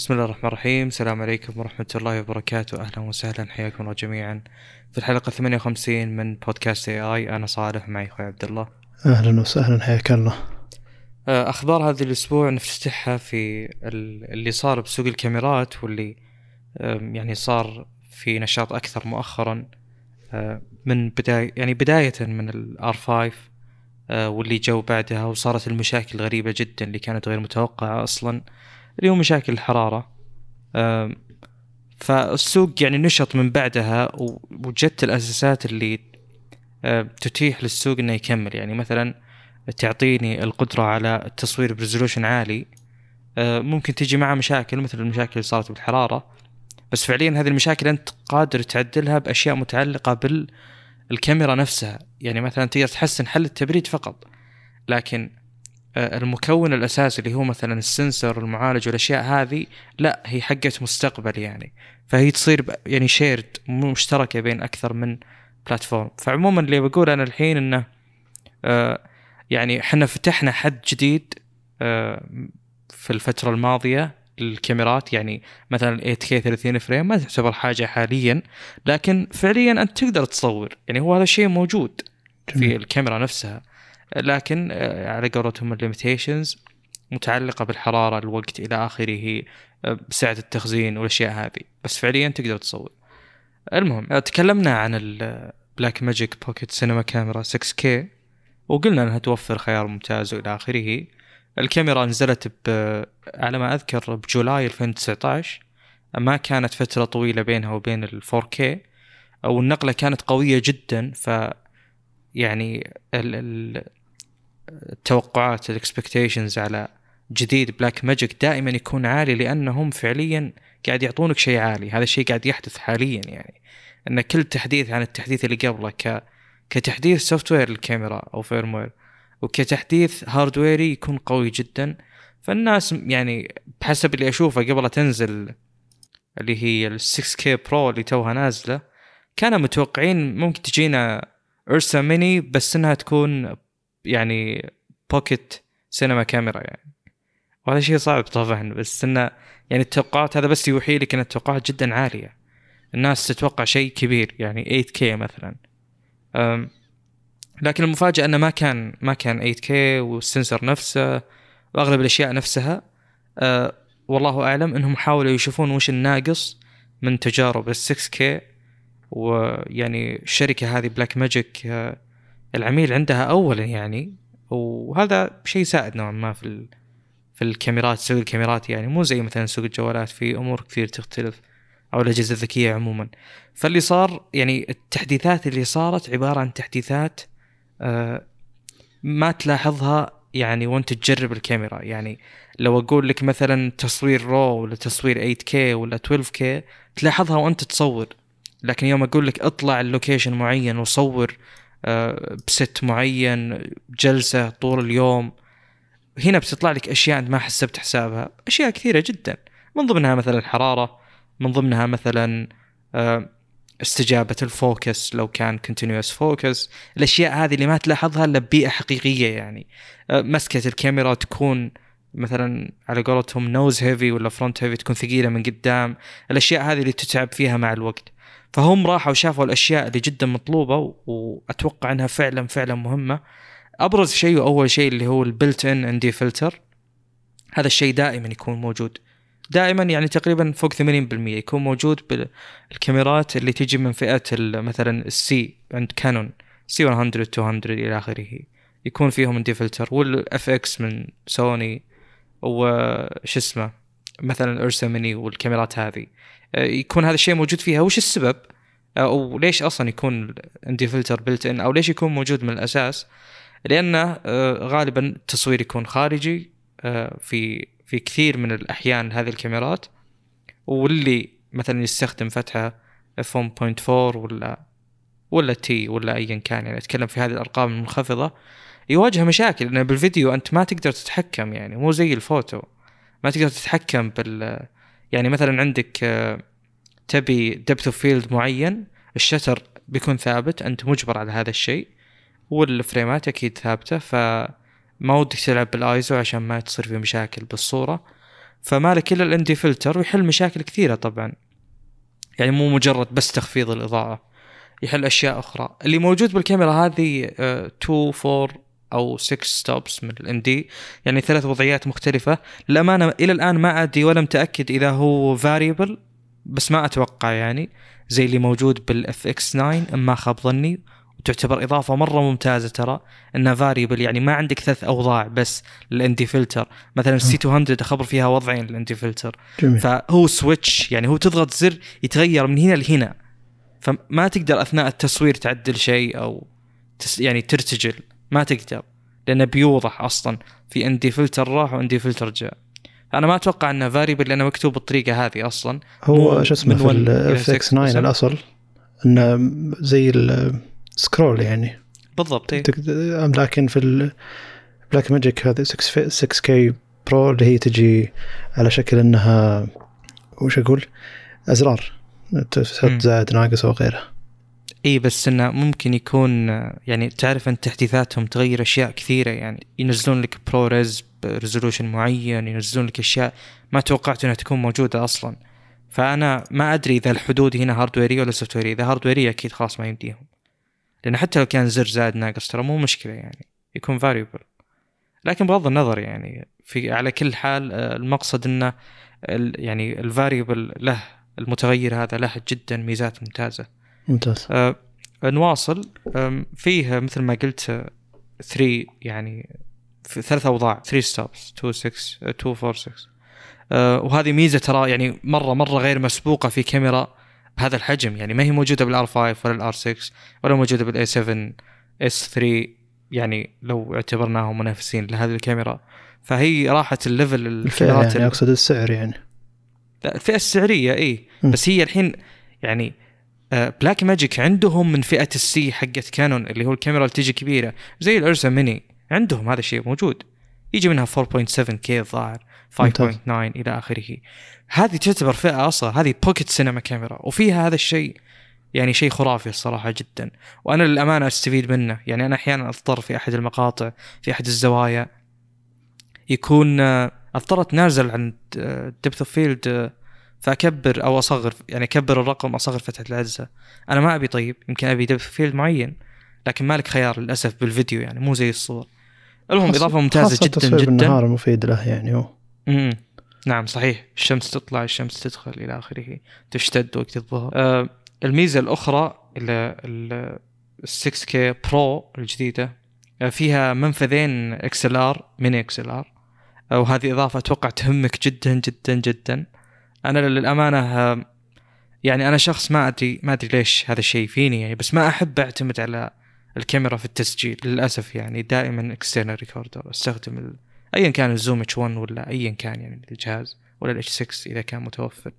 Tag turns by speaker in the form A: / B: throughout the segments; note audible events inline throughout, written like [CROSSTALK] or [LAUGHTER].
A: بسم الله الرحمن الرحيم. السلام عليكم ورحمة الله وبركاته. أهلا وسهلا. حياكم الله جميعا. في الحلقة 58 من بودكاست اي اي أنا صالح معي أخوي عبد الله.
B: أهلا وسهلا. حياك الله.
A: آه، أخبار هذا الأسبوع نفتتحها في ال- اللي صار بسوق الكاميرات واللي يعني صار في نشاط أكثر مؤخرا. آه، من بداية يعني بداية من الـ R5 واللي جو بعدها وصارت المشاكل الغريبة جدا اللي كانت غير متوقعة أصلا. اللي هو مشاكل الحرارة. آم، فالسوق يعني نشط من بعدها وجدت الأساسات اللي تتيح للسوق إنه يكمل. يعني مثلا تعطيني القدرة على التصوير بريزولوشن عالي. ممكن تجي معها مشاكل مثل المشاكل اللي صارت بالحرارة. بس فعليا هذه المشاكل أنت قادر تعدلها بأشياء متعلقة بالكاميرا نفسها. يعني مثلا تقدر تحسن حل التبريد فقط. لكن المكون الاساسي اللي هو مثلا الـ sensor المعالج والأشياء هذه لا هي حقت مستقبل يعني. فهي تصير يعني shared مشتركة بين أكثر من platform فعموما اللي بقول أنا الحين إنه آه يعني إحنا فتحنا حد جديد آه في الفترة الماضية للكاميرات. يعني مثلا 8K 30 frame ما تعتبر حاجة حاليا لكن فعليا أنت تقدر تصور. يعني هو هذا الشيء موجود في. الكاميرا نفسها. لكن آه، على قولتهم الـ limitations متعلقة بالحرارة الوقت إلى آخره آه، سعة التخزين والأشياء هذه. بس فعليا تقدر تصور. المهم آه، تكلمنا عن الـ Blackmagic Pocket Cinema Camera 6K وقلنا إنها توفر خيار ممتاز وإلى آخره. الكاميرا نزلت ب على ما أذكر بجولاي 2019 ما كانت فترة طويلة بينها وبين ال 4K والنقلة كانت قوية جدا. ف يعني ال ال التوقعات الـ expectations على جديد Blackmagic دائما يكون عالي لأنهم فعليا قاعد يعطونك شيء عالي. هذا الشيء قاعد يحدث حاليا يعني. إن كل تحديث عن التحديث اللي قبله ك كتحديث software للكاميرا أو firmware وكتحديث hardware يكون قوي جدا. فالناس يعني بحسب اللي أشوفه قبل تنزل اللي هي ال 6K Pro اللي توها نازلة كانوا متوقعين ممكن تجينا URSA Mini بس إنها تكون يعني Pocket Cinema Camera يعني. وهذا شيء صعب طبعا بس انه يعني التوقعات هذا بس يوحي لك إن التوقعات جدا عالية. الناس تتوقع شيء كبير يعني 8K مثلا. لكن المفاجأة إنه ما كان ما كان 8K وال sensor نفسه وأغلب الأشياء نفسها. أه والله أعلم إنهم حاولوا يشوفون وش الناقص من تجارب ال 6K ويعني الشركة هذه بلاك ماجيك أه العميل عندها اولا يعني وهذا شيء سائد نوعا ما في ال... في الكاميرات سوق الكاميرات يعني. مو زي مثلا سوق الجوالات في أمور كثير تختلف أو الأجهزة الذكية عموما. فاللي صار يعني التحديثات اللي صارت عبارة عن تحديثات آه ما تلاحظها يعني وانت تجرب الكاميرا. يعني لو أقول لك مثلا تصوير RAW ولا تصوير 8K ولا 12K تلاحظها وانت تصور. لكن يوم أقول لك اطلع ال location معين وصور بست معين جلسة طول اليوم. هنا بتطلع لك أشياء أنت ما حسبت حسابها. أشياء كثيرة جدا. من ضمنها مثلا الحراره من ضمنها مثلا آه، استجابة ال focus لو كان continuous focus الأشياء هذه اللي ما تلاحظها إلا ببيئه حقيقية يعني. آه، مسكة الكاميرا تكون مثلا على قولتهم nose heavy ولا front heavy تكون ثقيلة من قدام. الأشياء هذه اللي تتعب فيها مع الوقت. فهم راحوا شافوا الأشياء اللي جدا مطلوبة وأتوقع إنها فعلا فعلا مهمة. أبرز شيء وأول شيء اللي هو ال built-in ND filter هذا الشيء دائما يكون موجود. دائما يعني تقريبا فوق 80% يكون موجود بالكاميرات اللي تجي من فئة مثلا ال C عند كانون C 100 200 إلى آخره. يكون فيهم ND filter وال FX من سوني وش اسمه؟ مثلا URSA Mini والكاميرات هذه. يكون هذا الشيء موجود فيها. وش السبب؟ آه، أو ليش أصلا يكون ND filter built-in أو ليش يكون موجود من الأساس؟ لأنه آه، غالبا التصوير يكون خارجي آه، في في كثير من الأحيان هذه الكاميرات. واللي مثلا يستخدم فتحة F 1.4 ولا ولا T ولا ايا كان يعني أتكلم في هذه الأرقام المنخفضة يواجه مشاكل. لأن بالفيديو أنت ما تقدر تتحكم يعني مو زي الفوتو. ما تقدر تتحكم بال يعني مثلا عندك آه، تبي depth of field معين ال shutter بيكون ثابت أنت مجبر على هذا الشيء وال frame ات أكيد ثابتة فما ودك تلعب بالايزو عشان ما تصير في مشاكل بالصورة فما له إلا ال ND filter ويحل مشاكل كثيرة طبعا. يعني مو مجرد بس تخفيض الإضاءة يحل أشياء أخرى. اللي موجود بالكاميرا هذه 2 4 أو 6 stops من ال ND يعني ثلاث وضعيات مختلفة. للأمانة إلى الآن ما أدري ولا متأكد إذا هو variable بس ما أتوقع يعني. زي اللي موجود بال FX 9 ما خاب ظني. وتعتبر إضافة مرة ممتازة ترى. إنها variable يعني ما عندك ثلاث أوضاع بس لل ND filter مثلا ال C 200 أخبر فيها وضعين لل ND filter
B: جميل.
A: فهو switch يعني هو تضغط زر يتغير من هنا لهنا. فما تقدر أثناء التصوير تعدل شيء أو تس يعني ترتجل. ما تقدر لأنه بيوضح أصلا في ND filter راح و ND filter جاء. أنا ما أتوقع إنه فاريبل لأنه مكتوب بالطريقة هذه أصلا.
B: هو شو اسمه في
A: 1 إلى
B: الاف
A: 6
B: إكس 9
A: مثلاً.
B: الأصل؟ إنه زي السكرول يعني.
A: بالضبط إيه.
B: لكن في البلاك ماجيك هذه 6 6 كي برو اللي هي تجي على شكل إنها وش
A: أقول؟
B: أزرار. زائد ناقص أو غيره.
A: اي بس إنه ممكن يكون يعني تعرف ان تحديثاتهم تغير أشياء كثيرة يعني ينزلون لك برو ريز بريزولوشن معين ينزلون لك أشياء ما توقعت إنها تكون موجودة أصلا. فأنا ما أدري إذا الحدود هنا hardware يه ولا software يه إذا hardware يه أكيد خلاص ما يمديهم. لأن حتى لو كان زر زائد ناقص ترى مو مشكلة يعني يكون variable لكن بغض النظر يعني في على كل حال آه، المقصد إنه يعني ال variable له المتغير هذا له جدا ميزات ممتازة.
B: ممتاز.
A: آه نواصل آم، فيه مثل ما قلت 3 يعني في ثلاث أوضاع 3 stops 2 6 2 4 6 آه وهذه ميزة ترى يعني مرة مرة غير مسبوقة في كاميرا بهذا الحجم. يعني ما هي موجودة بال R 5 ولا ال R 6 ولا موجودة بال A 7 S 3 يعني لو اعتبرناهم منافسين لهذه الكاميرا. فهي راحت ال
B: level الفئة
A: الكاميرات
B: يعني أقصد السعر يعني.
A: لا، الفئة السعرية اي. بس هي الحين يعني بلاك ماجيك عندهم من فئة ال C حقت كانون اللي هو الكاميرا اللي تجي كبيرة زي ال URSA Mini عندهم هذا الشيء موجود. يجي منها 4.7 K الظاهر 5.9
B: ممتاز.
A: إلى آخره. هذه تعتبر فئة أصلا هذه Pocket Cinema Camera وفيها هذا الشيء يعني شيء خرافي الصراحة جدا. وأنا للأمانة أستفيد منه. يعني أنا أحيانا أضطر في أحد المقاطع في أحد الزوايا. يكون آه، اضطر اتنازل عن depth of field فأكبر أو أصغر يعني أكبر الرقم أصغر فتحة العدسه أنا ما أبي طيب يمكن أبي depth field معين لكن مالك خيار للأسف بالفيديو يعني مو زي الصور. المهم إضافة
B: ممتازة
A: جدا
B: تصوير
A: جدا.
B: بالنهار مفيد له يعني هو.
A: امم نعم صحيح. الشمس تطلع الشمس تدخل إلى آخره تشتد وقت الظهر. آه الميزة الأخرى ال 6 K Pro الجديدة آه فيها منفذين إكس إل آر من إكس إل آر. وهذه إضافة أتوقع تهمك جدا جدا جدا. أنا للأمانة يعني أنا شخص ما أدري ما أدري ليش هذا الشيء فيني يعني بس ما أحب أعتمد على الكاميرا في التسجيل للأسف يعني دائما external recorder أستخدم ال... ايا كان ال Zoom H 1 ولا ايا كان يعني الجهاز ولا ال H 6 إذا كان متوفر.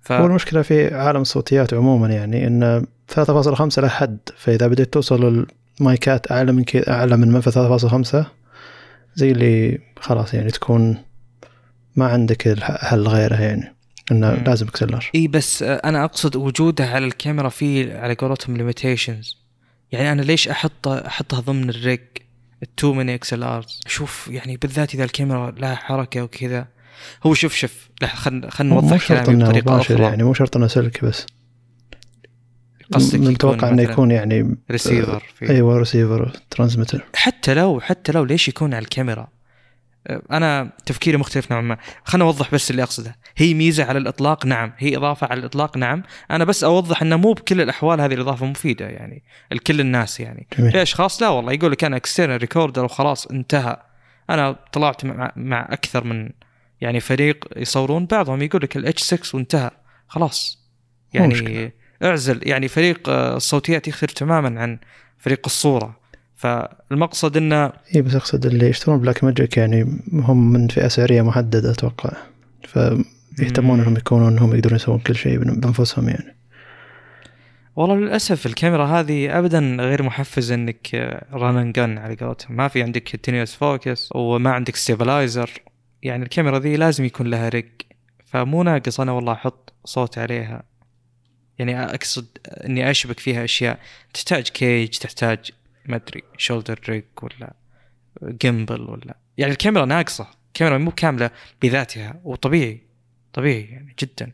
A: ف...
B: هو المشكلة في عالم الصوتيات عموما يعني إن 3.5 له حد فإذا بديت توصل المايكات أعلى من كذا أعلى من منفذ 3.5 زي اللي خلاص يعني تكون ما عندك حل غيره يعني. إنه
A: مم.
B: لازم XLR
A: إي بس آه، أنا أقصد وجوده على الكاميرا فيه على قولتهم limitations يعني أنا ليش أحط أحطها ضمن ال rig ال two mini XLRs؟ أشوف يعني بالذات إذا الكاميرا لها حركة وكذا. هو شوف شوف لا خلينا خلينا
B: مو
A: نوضح
B: شرط
A: كلامي إنه
B: بطريقة
A: أخرى.
B: يعني مو شرط إنه سلك بس.
A: قصدك
B: متوقع
A: إنه
B: يكون يعني
A: ريسيفر في
B: أيوه receiver transmitter
A: حتى لو حتى لو ليش يكون على الكاميرا؟ أنا تفكيري مختلف نوعا ما. خلنا اوضح بس اللي أقصده. هي ميزة على الإطلاق؟ نعم. هي إضافة على الإطلاق؟ نعم. أنا بس أوضح إنه مو بكل الأحوال هذه الإضافة مفيدة يعني. لكل الناس يعني.
B: جميل.
A: في أشخاص؟ لا والله. يقول لك أنا external recorder وخلاص انتهى. أنا طلعت مع, مع أكثر من يعني فريق يصورون بعضهم. يقول لك ال H 6 وانتهى. خلاص. يعني. اعزل. يعني فريق آه، الصوتيات يختلف تماما عن فريق الصورة. فالمقصد انه
B: اي بس أقصد اللي يشترون Blackmagic يعني هم من فئة سعرية محددة أتوقع. فيهتمون. إنهم يكونوا انهم يقدرون يسوون كل شيء بأنفسهم يعني.
A: والله للأسف الكاميرا هذه ابدا غير محفزة إنك run gun على قولتهم. ما في عندك continuous focus وما عندك stabilizer يعني الكاميرا ذي لازم يكون لها rig فمو ناقص أنا والله أحط صوت عليها. يعني أقصد إني أشبك فيها أشياء. تحتاج cage تحتاج ما أدري shoulder rig ولا gimbal ولا. يعني الكاميرا ناقصة كاميرا مو كاملة بذاتها وطبيعي طبيعي يعني جدا.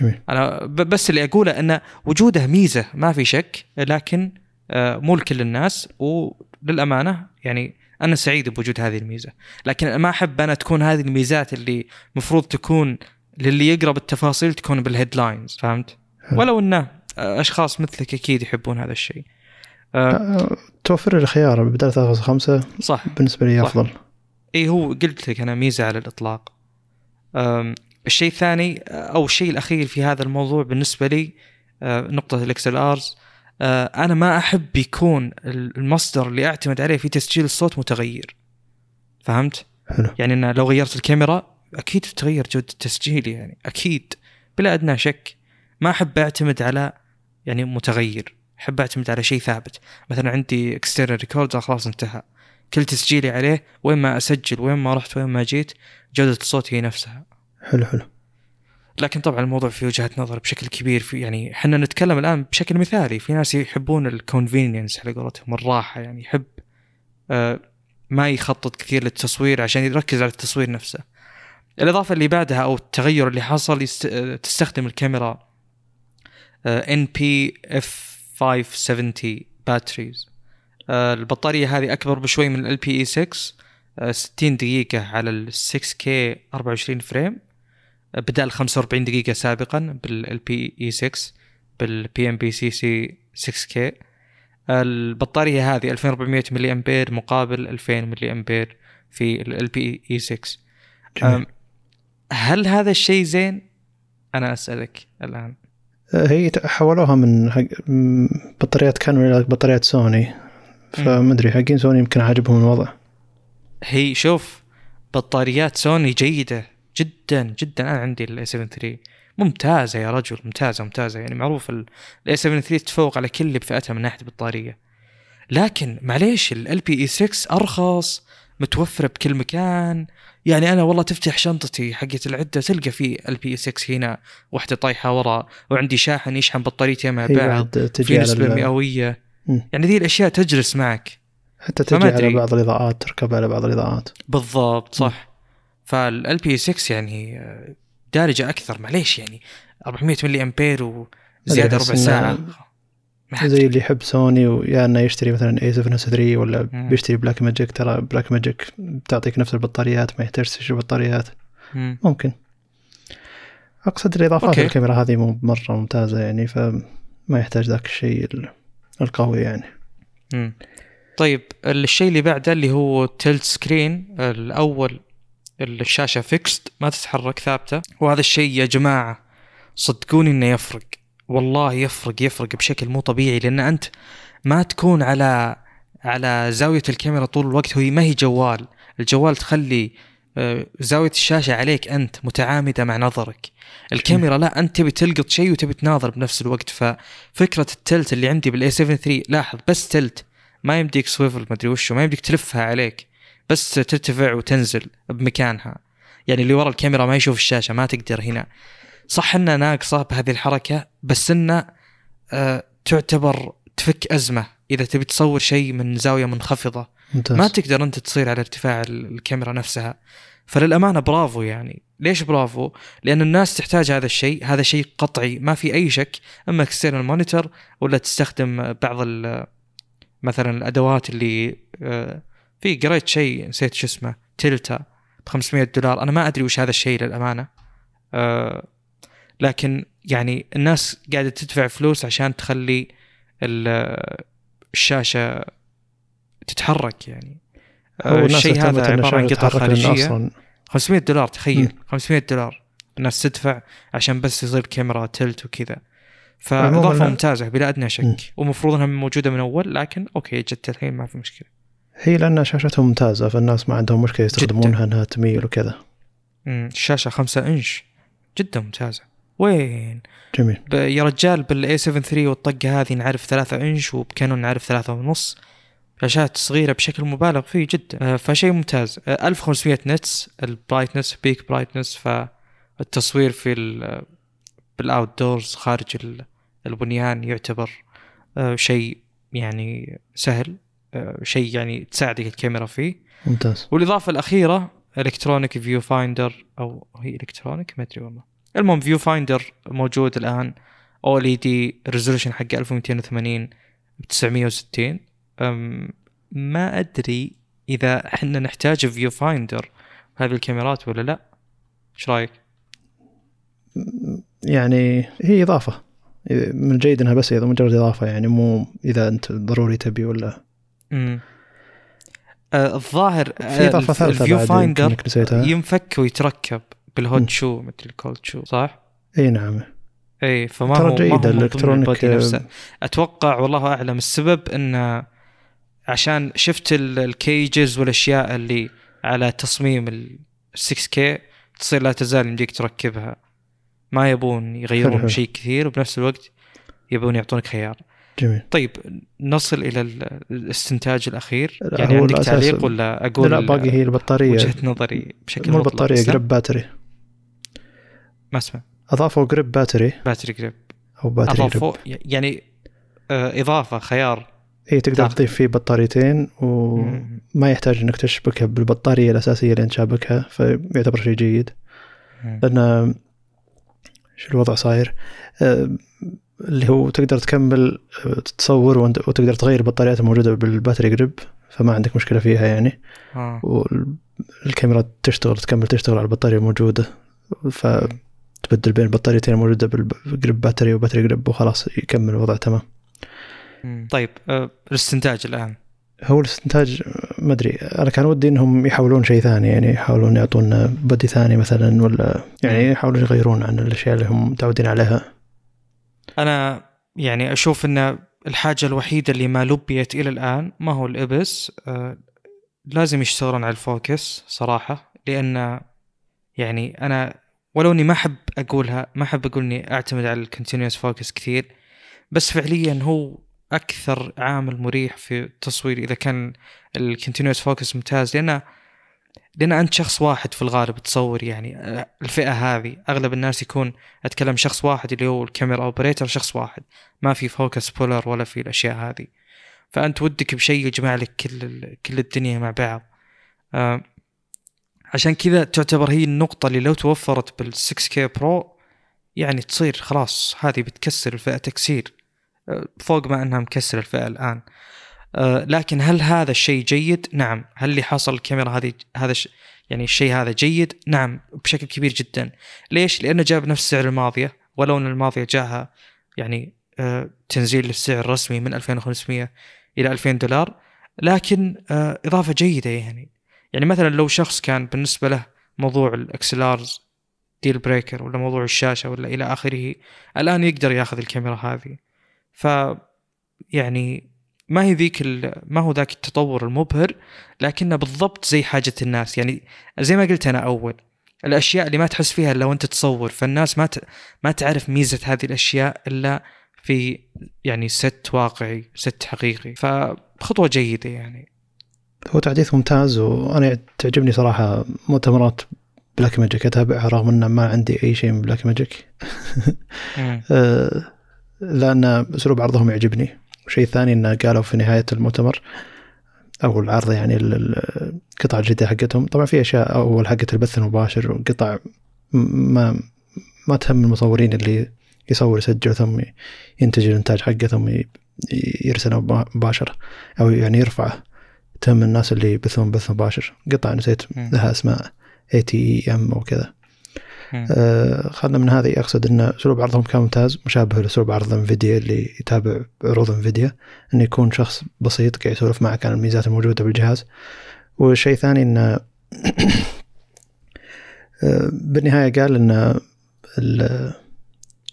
B: جميل.
A: أنا بس اللي أقوله إن وجوده ميزة ما في شك لكن آه، مو لكل الناس وللأمانة يعني أنا سعيد بوجود هذه الميزة. لكن ما أحب أنا تكون هذه الميزات اللي المفروض تكون للي يقرأ بالتفاصيل تكون بال headlines
B: فهمت.
A: ولو إنه آه، أشخاص مثلك أكيد يحبون هذا الشيء. آه،
B: توفر لي خيار بدل 3.5
A: صح.
B: بالنسبة لي. أفضل.
A: إي هو قلت لك أنا ميزة على الإطلاق. الشيء الثاني أو الشيء الأخير في هذا الموضوع بالنسبة لي أه، نقطة ال XLRs أنا ما أحب يكون المصدر اللي اعتمد عليه في تسجيل الصوت متغير. فهمت؟
B: حلو.
A: يعني أنا لو غيرت الكاميرا أكيد بتغير جودة التسجيل يعني. أكيد. بلا أدنى شك. ما أحب أعتمد على يعني متغير. احب اعتمد على شيء ثابت. مثلا عندي external recorder خلاص انتهى. كل تسجيلي عليه وين ما أسجل وين ما رحت وين ما جيت جودة الصوت هي نفسها.
B: حلو حلو.
A: لكن طبعا الموضوع في وجهة نظر بشكل كبير في يعني إحنا نتكلم الآن بشكل مثالي. في ناس يحبون ال convenience على قولتهم الراحة يعني يحب آه ما يخطط كثير للتصوير عشان يركز على التصوير نفسه. الإضافة اللي بعدها أو التغير اللي حصل يست... آه، تستخدم الكاميرا NP-F 570 batteries البطارية هذه أكبر بشوي من LP-E 6 آه، 60 دقيقة على ال 6 K 24 frame. بدال 45 دقيقة سابقا ب LP-E 6 بال BMPCC 6 K البطارية هذه 2400 ملي امبير مقابل 2000 ملي امبير في LP-E 6
B: جميل.
A: أم، هل هذا الشيء زين؟ أنا أسألك الآن.
B: آه، هي حولوها من حق بطاريات كانون إلى بطاريات سوني. فما أدري حقين سوني يمكن عاجبهم الوضع.
A: هي شوف بطاريات سوني جيدة جدا جدا. أنا عندي ال A 7 3 ممتازة يا رجل ممتازة ممتازة. يعني معروف ال A 7 3 تتفوق على كل اللي بفئتها من ناحية البطارية. لكن معليش LP-E 6 أرخص متوفرة بكل مكان. يعني أنا والله تفتح شنطتي حقت العدة تلقى في LP-E 6 هنا واحدة طايحة ورا وعندي شاحن يشحن بطاريتين مع بعض في مئوية
B: مم.
A: يعني ذي الأشياء تجلس معك
B: حتى تجي على. بعض الإضاءات تركب على بعض الإضاءات
A: بالضبط صح ف LP 6 يعني آه، دارجة أكثر معليش يعني 400 ملي أمبير
B: وزيادة
A: ربع ساعة.
B: زي اللي يحب سوني ويا إنه يشتري مثلا A 7 S 3 ولا
A: مم.
B: بيشتري Blackmagic ترى Blackmagic بتعطيك نفس البطاريات ما يحتاج تشتري بطاريات
A: مم.
B: ممكن أقصد الاضافات. الكاميرا هذه مو مرة ممتازة يعني فما يحتاج ذاك الشيء ال- القوي يعني
A: مم. طيب الشيء اللي بعده اللي هو tilt screen الأول الشاشة fixed ما تتحرك ثابتة وهذا الشيء يا جماعة صدقوني إنه يفرق والله يفرق يفرق بشكل مو طبيعي لأن أنت ما تكون على على زاوية الكاميرا طول الوقت وهي ما هي جوال. الجوال تخلي آه، زاوية الشاشة عليك أنت متعامدة مع نظرك. الكاميرا لا أنت تبي تلقط شيء وتبي تناظر بنفس الوقت. ففكرة ال tilt اللي عندي بال A 7 3 لاحظ بس tilt ما يمديك swivel ما أدري وشو ما يمديك تلفها عليك بس ترتفع وتنزل بمكانها. يعني اللي ورا الكاميرا ما يشوف الشاشة ما تقدر هنا. صح انها ناقصه بهذه الحركة بس إنه آه تعتبر تفك أزمة. إذا تبي تصور شيء من زاوية منخفضة
B: ممتاز.
A: ما تقدر أنت تصير على ارتفاع ال- الكاميرا نفسها. فللأمانة برافو يعني. ليش برافو؟ لأن الناس تحتاج هذا الشيء. هذا شيء قطعي ما في أي شك. أما external monitor ولا تستخدم بعض مثلا الأدوات اللي آه، في قريت شيء نسيت شو اسمه تلتا ب 500 دولار. أنا ما أدري وش هذا الشيء للأمانة. آه، لكن يعني الناس قاعدة تدفع فلوس عشان تخلي ال- الشاشة تتحرك يعني. الشيء هذا عبارة عن
B: لأن
A: خارجية.
B: أصلا
A: 500 دولار تخيل.
B: مم.
A: 500 دولار. الناس تدفع عشان بس يصير كاميرا تلت وكذا. فاضافه. ممتازة بلا
B: أدنى.
A: شك. ومفروض إنها موجودة من أول لكن أوكي جت الحين ما في مشكلة.
B: هي لأن شاشتهم ممتازة فالناس ما عندهم مشكلة يستخدمونها إنها تميل وكذا.
A: الشاشة 5 إنش. جدا ممتازة. وين؟
B: جميل.
A: يا رجال بال A 7 3 والطقة هذه نعرف 3 إنش وب Canon نعرف 3 ونص. شاشات صغيرة بشكل مبالغ فيه جدا. آه، فشيء ممتاز. آه، 1500 nits. ال brightness peak brightness فالتصوير في ال- بال outdoors خارج ال- البنيان يعتبر آه، شيء يعني سهل آه، شيء يعني تساعدك الكاميرا فيه.
B: ممتاز.
A: والإضافة الأخيرة electronic viewfinder أو هي electronic ما أدري والله. المهم viewfinder موجود الآن. OLED resolution حق 1280 ب 960 أم ما أدري إذا إحنا نحتاج viewfinder هذه الكاميرات ولا لا. إيش رأيك؟
B: يعني هي إضافة. من الجيد إنها بس إذا مجرد إضافة يعني مو إذا أنت ضروري تبي ولا.
A: امم آه الظاهر
B: في إضافة
A: ثالثة
B: ال viewfinder
A: ينفك ويتركب. بال
B: hot
A: shoe مثل ال cold shoe صح؟
B: إي نعم.
A: إي فما
B: ترى جيدة. آه،
A: أتوقع والله أعلم السبب انه عشان شفت ال- ال cages والأشياء اللي على تصميم ال 6K تصير لا تزال يمديك تركبها. ما يبون يغيرون. شيء كثير وبنفس الوقت يبون يعطونك خيار.
B: جميل.
A: طيب نصل إلى ال- الاستنتاج الأخير.
B: لا،
A: يعني عندك تعليق ولا أقول
B: لا باقي هي البطارية.
A: وجهة نظري بشكل
B: مو
A: البطارية
B: grip battery.
A: ما أسمع.
B: أضافوا grip battery
A: battery grip
B: أو battery grip
A: اضافوا يعني آه، إضافة خيار.
B: اي تقدر. تضيف فيه بطاريتين. وما يحتاج إنك تشبكها بالبطارية الأساسية اللي انت شابكها فيعتبر شيء جيد. لأن شو الوضع صاير؟ آه، اللي هو تقدر تكمل آه، تصور وأنت- وتقدر تغير البطاريات الموجودة بال battery grip فما عندك مشكلة فيها يعني.
A: آه.
B: والكاميرا تشتغل تكمل تشتغل على البطارية الموجودة. فتبدل بين البطاريتين الموجودة بال grip battery و battery grip وخلاص يكمل الوضع تمام.
A: طيب آه، الاستنتاج الآن
B: هو الاستنتاج ما أدري أنا كان ودي إنهم يحاولون شيء ثاني يعني يحاولون يعطونا body ثاني مثلا ولا يعني. يحاولون يغيرون عن الأشياء اللي هم متعودين عليها
A: أنا يعني أشوف إن الحاجة الوحيدة اللي ما لبيت إلى الآن ما هو ال IBIS آه لازم يشتغلون على ال focus صراحة لأن يعني أنا ولو إني ما أحب أقولها ما أحب أقول إني أعتمد على ال continuous focus كثير بس فعليا هو أكثر عامل مريح في التصوير إذا كان ال continuous focus ممتاز. لأن لأن أنت شخص واحد في الغالب تصور يعني آه، الفئة هذه. أغلب الناس يكون أتكلم شخص واحد اللي هو ال camera operator شخص واحد. ما في focus puller ولا في الأشياء هذه. فأنت ودك بشيء يجمع لك كل كل الدنيا مع بعض. آه، عشان كذا تعتبر هي النقطة اللي لو توفرت بال 6K Pro يعني تصير خلاص هذه بتكسر الفئة تكسير آه، فوق ما إنها مكسر الفئة الآن آه، لكن هل هذا الشيء جيد؟ نعم، هل اللي حصل الكاميرا هذه هذا. يعني الشيء هذا جيد؟ نعم بشكل كبير جدا. ليش؟ لأنه جاب نفس السعر الماضية ولو إن الماضية جاها يعني آه، تنزيل للسعر الرسمي من 2500 إلى 2000 دولار لكن إضافة جيدة يعني. يعني مثلا لو شخص كان بالنسبة له موضوع ال XLRs deal breaker ولا موضوع الشاشة ولا إلى آخره الآن يقدر يأخذ الكاميرا هذه. ف يعني ما هي ذيك ما هو ذاك التطور المبهر لكنه بالضبط زي حاجة الناس. يعني زي ما قلت أنا أول الأشياء اللي ما تحس فيها إلا وأنت تصور فالناس ما ت... ما تعرف ميزة هذه الأشياء إلا في يعني set واقعي set حقيقي. فخطوة جيدة يعني.
B: هو تحديث ممتاز وأنا تعجبني صراحة مؤتمرات Blackmagic أتابعها رغم إن ما عندي أي شيء من
A: Blackmagic. [LAUGHS]
B: آه، لأن أسلوب عرضهم يعجبني. والشيء الثاني انه قالوا في نهاية المؤتمر أو العرض يعني ال- ال- القطع الجديدة حقتهم. طبعا في أشياء أول حقت البث المباشر وقطع ما ما تهم المصورين اللي يصور يسجل ثم ينتج الإنتاج حقه ثم يرسله مباشرة أو يعني يرفعه تهم الناس اللي يبثون بث مباشر قطع نسيت. لها اسماء اي تي ام أو كذا. آه، خلنا من هذه أقصد إن اسلوب عرضهم كان ممتاز مشابه لاسلوب عرض انفيديا اللي يتابع عروض انفيديا إنه يكون شخص بسيط قاعد يسولف معك عن الميزات الموجودة بالجهاز والشيء الثاني انه آه، بالنهاية قال إن ال-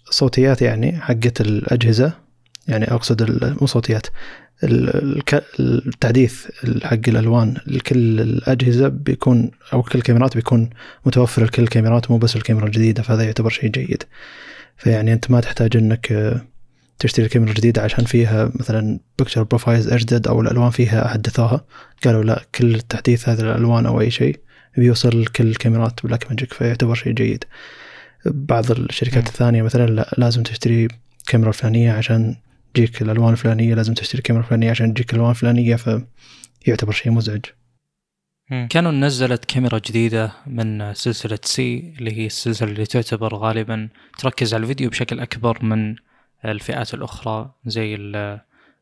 B: الصوتيات يعني حقت الأجهزة يعني أقصد مو صوتيات التحديث حق الألوان لكل الأجهزة بيكون أو كل الكاميرات بيكون متوفر لكل الكاميرات مو بس الكاميرا الجديدة فهذا يعتبر شيء جيد. فيعني أنت ما تحتاج إنك آه، تشتري الكاميرا الجديده عشان فيها مثلا picture profiles أجدد أو الألوان فيها أحدثوها. قالوا لا كل تحديث هذه الألوان أو أي شيء بيوصل لكل الكاميرات Blackmagic فيعتبر شيء جيد. بعض الشركات
A: مم.
B: الثانية مثلا لا لازم تشتري الكاميرا الفلانية عشان تجيك الألوان الفلانية لازم تشتري الكاميرا الفلانيه عشان تجيك الألوان الفلانية فيعتبر شيء مزعج.
A: كانون نزلت كاميرا جديدة من سلسلة C اللي هي السلسلة اللي تعتبر غالبا تركز على الفيديو بشكل أكبر من الفئات الأخرى زي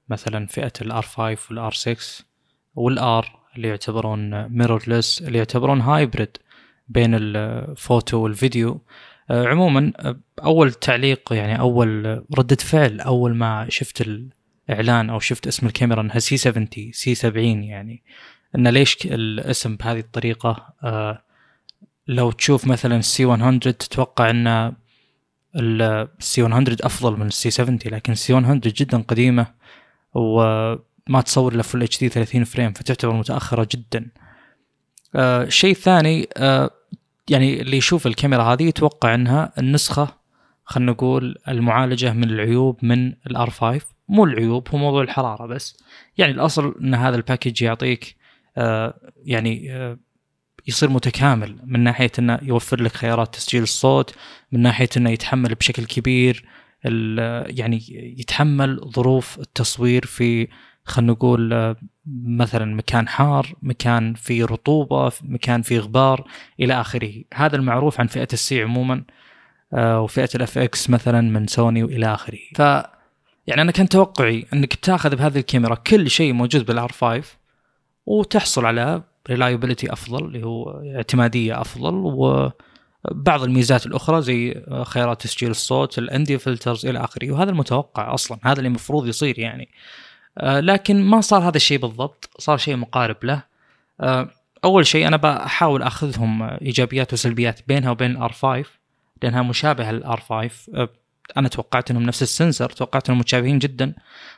A: مثلا فئة ال R5 وال R6 وال R اللي يعتبرون mirrorless اللي يعتبرون hybrid بين الفوتو والفيديو. آه، عموما آه، أول تعليق يعني أول ردة فعل أول ما شفت الإعلان أو شفت اسم الكاميرا إنها سي 70 سي 70 يعني إن ليش الاسم بهذه الطريقة؟ آه، لو تشوف مثلا ال C100 تتوقع إن ال C100 أفضل من ال C70 لكن ال C100 جدا قديمة وما تصور إلا full HD 30 frame فتعتبر متأخرة جدا. آه شيء ثاني آه يعني اللي يشوف الكاميرا هذه يتوقع إنها النسخة خلينا نقول المعالجة من العيوب من ال R5 مو العيوب هو موضوع الحرارة بس. يعني الأصل إن هذا ال package يعطيك آه يعني آه يصير متكامل من ناحية إنه يوفر لك خيارات تسجيل الصوت من ناحية إنه يتحمل بشكل كبير يعني يتحمل ظروف التصوير في خلينا نقول مثلا مكان حار مكان فيه رطوبة مكان فيه غبار إلى آخره. هذا المعروف عن فئة ال C عموما آه، وفئة ال FX مثلا من سوني وإلى آخره. ف يعني أنا كان توقعي أنك بتاخذ بهذه الكاميرا كل شيء موجود بال R5 وتحصل على reliability أفضل اللي هو اعتمادية أفضل و بعض الميزات الأخرى زي خيارات تسجيل الصوت ال ND filters إلى آخره. وهذا المتوقع أصلا هذا اللي المفروض يصير يعني. لكن ما صار هذا الشيء بالضبط صار شيء مقارب له. آه، أول شيء أنا بحاول أخذهم إيجابيات وسلبيات بينها وبين ال R5 لأنها مشابهة لل R5 آه، أنا توقعت إنهم نفس ال sensor توقعت إنهم متشابهين جدا.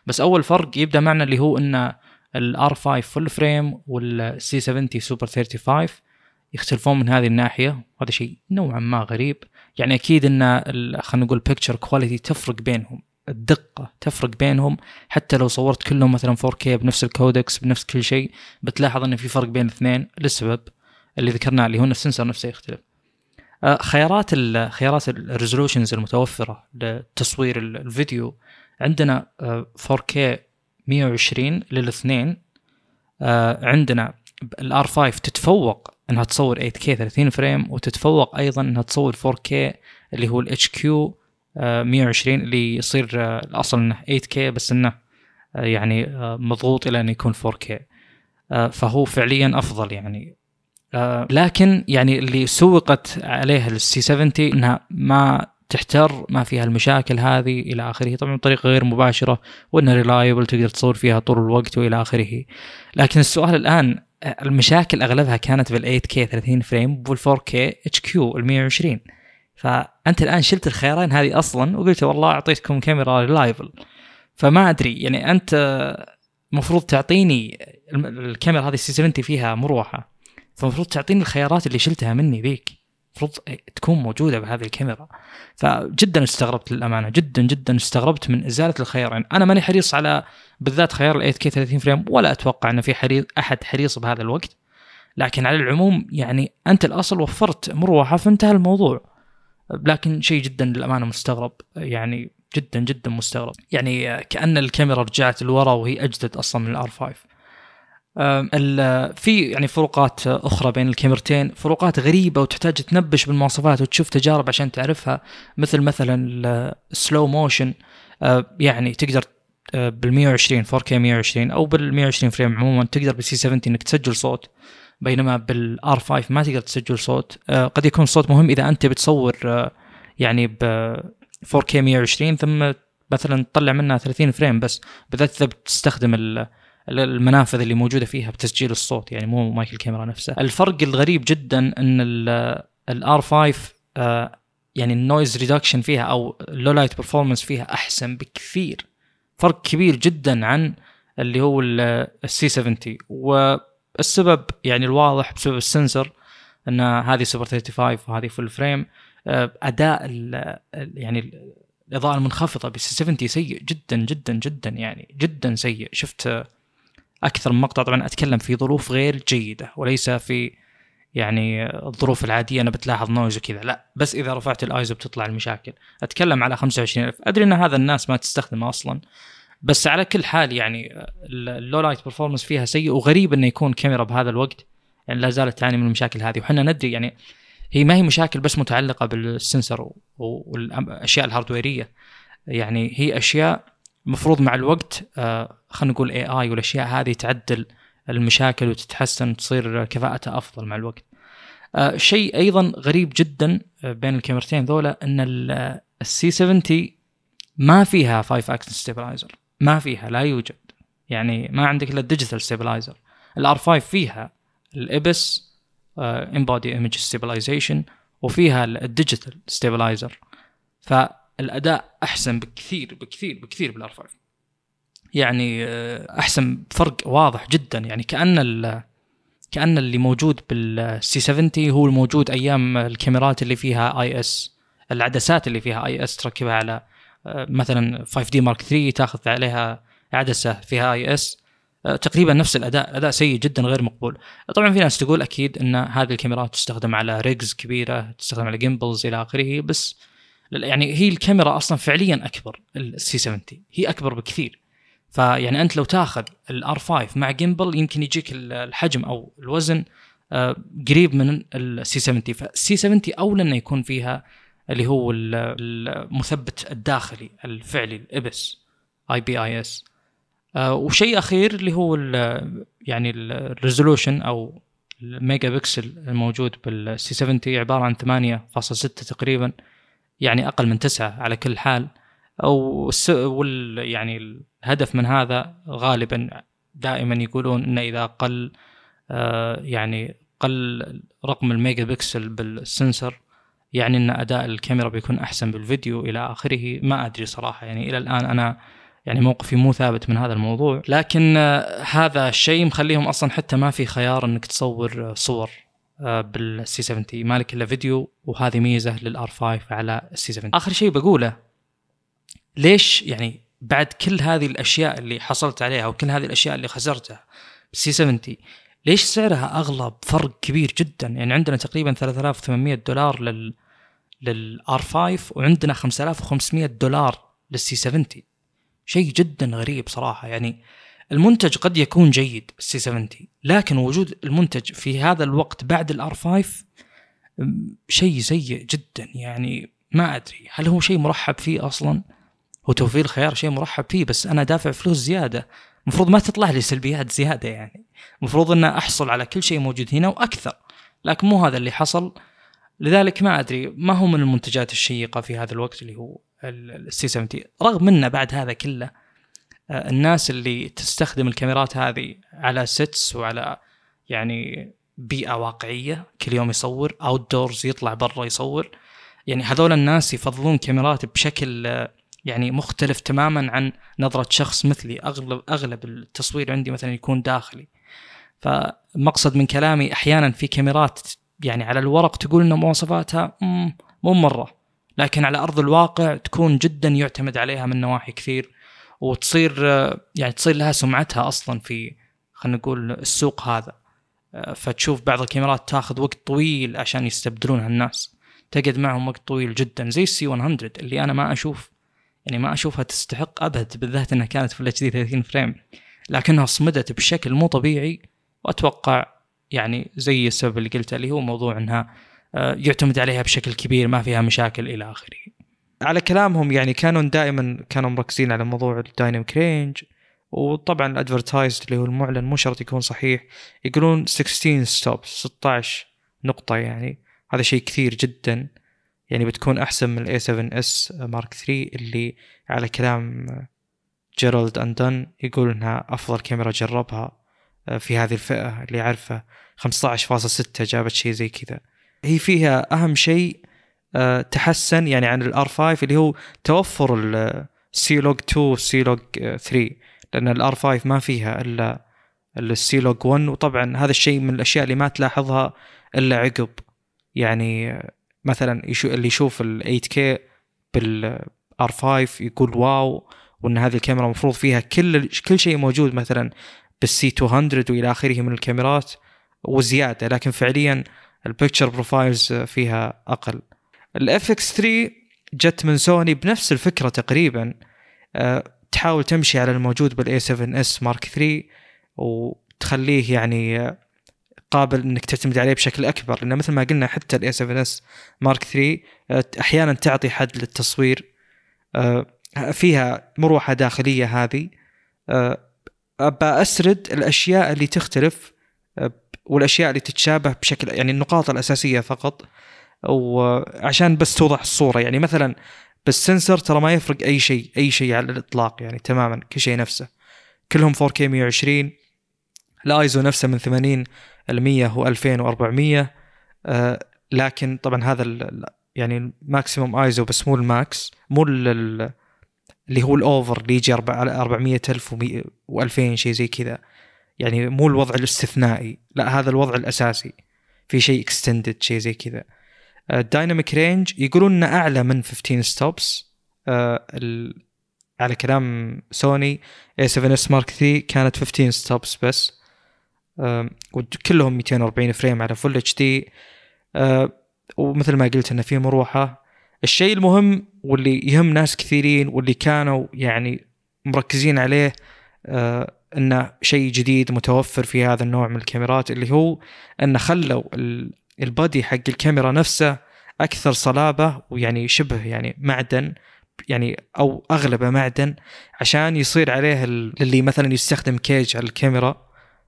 A: بس أول فرق يبدأ معنا اللي هو إن ال R5 full frame وال C70 super 35 يختلفون من هذه الناحية وهذا شيء نوعا ما غريب. يعني أكيد إن خلينا نقول picture quality تفرق بينهم. الدقة تفرق بينهم. حتى لو صورت كلهم مثلا 4K بنفس ال codecs بنفس كل شيء بتلاحظ إن في فرق بين الاثنين لسبب اللي ذكرناه اللي هو ال sensor نفسه يختلف. آه، خيارات ال خيارات ال resolutions المتوفرة لتصوير الفيديو عندنا 4K 120 للاثنين. آه، عندنا ال R5 تتفوق إنها تصور 8K 30 frame وتتفوق أيضا إنها تصور 4K اللي هو ال HQ 120 اللي يصير آه، الأصل إنه 8K بس إنه آه، يعني آه، مضغوط إلى إنه يكون 4K فهو فعليا أفضل يعني. لكن يعني اللي سوقت عليه ال C70 إنها ما تحتر ما فيها المشاكل هذه إلى آخره. طبعا بطريقة غير مباشرة وإنها reliable تقدر تصور فيها طول الوقت وإلى آخره. لكن السؤال الآن المشاكل أغلبها كانت بال 8K 30 frame وبال 4K HQ ال 120 فأنت الآن شلت الخيارين هذه أصلا وقلت والله أعطيتكم كاميرا reliable فما أدري يعني أنت المفروض تعطيني الكاميرا هذه السي 70 فيها مروحة. فالمفروض تعطيني الخيارات اللي شلتها مني ذيك. المفروض تكون موجودة بهذه الكاميرا. فجدا استغربت للأمانة. جدا جدا استغربت من إزالة الخيارين. أنا ماني حريص على بالذات خيار ال 8K 30 فريم ولا أتوقع ان في حريص أحد حريص بهذا الوقت. لكن على العموم يعني أنت الأصل وفرت مروحة فانتهى الموضوع. لكن شيء جدا للأمانة مستغرب يعني جدا جدا مستغرب. يعني كأن الكاميرا رجعت لورا وهي أجدد أصلا من ال R5 في يعني فروقات أخرى بين الكاميرتين فروقات غريبة وتحتاج تنبش بالمواصفات وتشوف تجارب عشان تعرفها. مثل مثلا ال slow motion يعني تقدر بال 120 4K 120 أو بال 120 frame عموما تقدر بال C70 إنك تسجل صوت. بينما بال R5 ما تقدر تسجل صوت. آه، قد يكون الصوت مهم إذا أنت بتصور آه، يعني ب 4K 120 ثم مثلا تطلع منها 30 frame بس. بالذات إذا بتستخدم المنافذ اللي موجودة فيها بتسجيل الصوت يعني مو مايك الكاميرا نفسها. الفرق الغريب جدا إن ال R5 آه، يعني ال noise reduction فيها أو ال low light performance فيها أحسن بكثير. فرق كبير جدا عن اللي هو ال C70 والسبب يعني الواضح بسبب ال sensor إن هذه سوبر 35 وهذه full frame آه، أداء يعني الإضاءة المنخفضة بال C70 سيء جدا جدا جدا يعني جدا سيء. شفت أكثر من مقطع طبعا أتكلم في ظروف غير جيدة وليس في يعني الظروف العادية. أنا بتلاحظ noise وكذا. لا بس إذا رفعت الايزو بتطلع المشاكل. أتكلم على 25000 أدري إن هذا الناس ما تستخدمه أصلا. بس على كل حال يعني ال low light performance فيها سيء وغريب إنه يكون كاميرا بهذا الوقت. يعني لا زالت تعاني من المشاكل هذه. وحنا ندري يعني هي ما هي مشاكل بس متعلقة بال sensor والأشياء ال hardware يه يعني هي أشياء المفروض مع الوقت آه، خلينا نقول AI والأشياء هذه تعدل المشاكل وتتحسن تصير كفاءتها أفضل مع الوقت. آه، شيء أيضا غريب جدا آه، بين الكاميرتين ذولا إن ال C70 ما فيها 5 axis stabilizer ما فيها لا يوجد. يعني ما عندك إلا ال digital stabilizer ال R5 فيها ال IBIS in-body image stabilization وفيها ال digital stabilizer فالأداء أحسن بكثير بكثير بكثير بال R5 يعني آه، أحسن فرق واضح جدا. يعني كأن كأن اللي موجود بال C70 هو الموجود أيام الكاميرات اللي فيها IS العدسات اللي فيها IS تركبها على مثلا 5D Mark 3 تاخذ عليها عدسة فيها IS آه، تقريبا نفس الأداء أداء سيء جدا غير مقبول. طبعا في ناس تقول أكيد إن هذه الكاميرات تستخدم على rigs كبيرة تستخدم على gimbals إلى آخره بس يعني هي الكاميرا أصلا فعليا أكبر ال C70 هي أكبر بكثير. فيعني أنت لو تاخذ ال R5 مع gimbal يمكن يجيك الحجم أو الوزن آه، قريب من السي 70 فالسي 70 أولى إنه يكون فيها اللي هو المثبت الداخلي الفعلي ال IBIS اي IBIS وشيء أخير اللي هو ال يعني ال resolution أو الميجا بكسل الموجود بال C70 عبارة عن 8.6 تقريبا يعني أقل من 9 على كل حال. أو وال يعني الهدف من هذا غالبا دائما يقولون إنه إذا قل آه يعني قل رقم ال megapixel بال sensor يعني إن أداء الكاميرا بيكون أحسن بالفيديو إلى آخره. ما أدري صراحة يعني إلى الآن أنا يعني موقفي مو ثابت من هذا الموضوع. لكن آه هذا الشيء مخليهم أصلا حتى ما في خيار إنك تصور صور آه بال C70 مالك إلا فيديو وهذه ميزة لل R5 على ال C70 آخر شيء بقوله ليش يعني بعد كل هذه الأشياء اللي حصلت عليها وكل هذه الأشياء اللي خسرتها بالسي 70 ليش سعرها أغلى بفرق كبير جدا؟ يعني عندنا تقريبا 3800 دولار لل للآر 5 وعندنا 5500 دولار للسي 70 شيء جدا غريب صراحة. يعني المنتج قد يكون جيد بالسي 70 لكن وجود المنتج في هذا الوقت بعد الآر 5 شيء سيء جدا. يعني ما أدري هل هو شيء مرحب فيه أصلا؟ هو توفير الخيار شيء مرحب فيه بس أنا دافع فلوس زيادة. المفروض ما تطلع لي سلبيات زيادة يعني. المفروض ان أحصل على كل شيء موجود هنا وأكثر لكن مو هذا اللي حصل. لذلك ما أدري ما هو من المنتجات الشيقة في هذا الوقت اللي هو السي 70 رغم إنه بعد هذا كله آه، الناس اللي تستخدم الكاميرات هذه على ستس وعلى يعني بيئة واقعية كل يوم يصور اوت دورز يطلع برا يصور يعني هذول الناس يفضلون كاميرات بشكل آه، يعني مختلف تماما عن نظرة شخص مثلي. أغلب أغلب التصوير عندي مثلا يكون داخلي. فمقصد من كلامي أحيانا في كاميرات يعني على الورق تقول إن مواصفاتها مو مرة. لكن على أرض الواقع تكون جدا يعتمد عليها من نواحي كثير وتصير يعني تصير لها سمعتها أصلا في خلينا نقول السوق هذا. فتشوف بعض الكاميرات تاخذ وقت طويل عشان يستبدلونها الناس. تقعد معهم وقت طويل جدا زي ال C100 اللي أنا ما أشوف يعني ما أشوفها تستحق أبد بالذات إنها كانت في ال HD 30 frame لكنها صمدت بشكل مو طبيعي وأتوقع يعني زي السبب اللي قلته اللي هو موضوع إنها آه، يعتمد عليها بشكل كبير ما فيها مشاكل إلى آخره.
C: على كلامهم يعني كانوا دائما كانوا مركزين على موضوع ال dynamic range وطبعا ال advertised اللي هو المعلن مو شرط يكون صحيح يقولون 16 stop 16 نقطة يعني. هذا شيء كثير جدا. يعني بتكون أحسن من ال A7S Mark 3 اللي على كلام جيرالد اندن يقول إنها أفضل كاميرا جربها. في هذه الفئة اللي عارفه 15.6 جابت شيء زي كذا. هي فيها أهم شيء آه، تحسن يعني عن ال R5 اللي هو توفر ال C-Log 2 وال C-Log 3 لأن ال R5 ما فيها إلا السي لوج 1 وطبعا هذا الشيء من الأشياء اللي ما تلاحظها إلا عقب. يعني مثلا اللي يشوف ال 8K بال R5 يقول wow وإن هذه الكاميرا المفروض فيها كل كل شيء موجود. مثلا بال C200 وإلى آخره من الكاميرات وزيادة لكن فعليا ال picture profiles فيها أقل. ال FX3 جت من سوني بنفس الفكرة تقريبا. أه تحاول تمشي على الموجود بال A7S Mark 3 وتخليه يعني
A: قابل إنك تعتمد عليه بشكل أكبر لأن مثل ما قلنا حتى ال A7S Mark 3 أحيانا تعطي حد للتصوير. آه، فيها مروحة داخلية هذه. آه، ابى أسرد الأشياء اللي تختلف والأشياء اللي تتشابه بشكل يعني النقاط الأساسية فقط. وعشان بس توضح الصورة يعني مثلا بال sensor ترى ما يفرق أي شيء أي شيء على الإطلاق يعني تماما كل شيء نفسه. كلهم 4K 120 الآيزو نفسه من 80 ل 100 هو 2400 آه لكن طبعا هذا يعني ال maximum ISO بس مو ال max مو اللي هو ال over اللي يجي 400 ألف و2000 شيء زي كذا. يعني مو الوضع الاستثنائي لا هذا الوضع الأساسي. في شيء extended شيء زي كذا. ال dynamic range يقولون إنه أعلى من 15 stops آه على كلام سوني A7S Mark 3 كانت 15 stops بس. آه وكلهم 240 frame على full HD ومثل ما قلت إنه في مروحة. الشيء المهم واللي يهم ناس كثيرين واللي كانوا يعني مركزين عليه آه إنه شيء جديد متوفر في هذا النوع من الكاميرات اللي هو إنه خلوا ال body حق الكاميرا نفسه أكثر صلابة ويعني شبه يعني معدن يعني أو أغلبه معدن عشان يصير عليه اللي مثلا يستخدم cage على الكاميرا.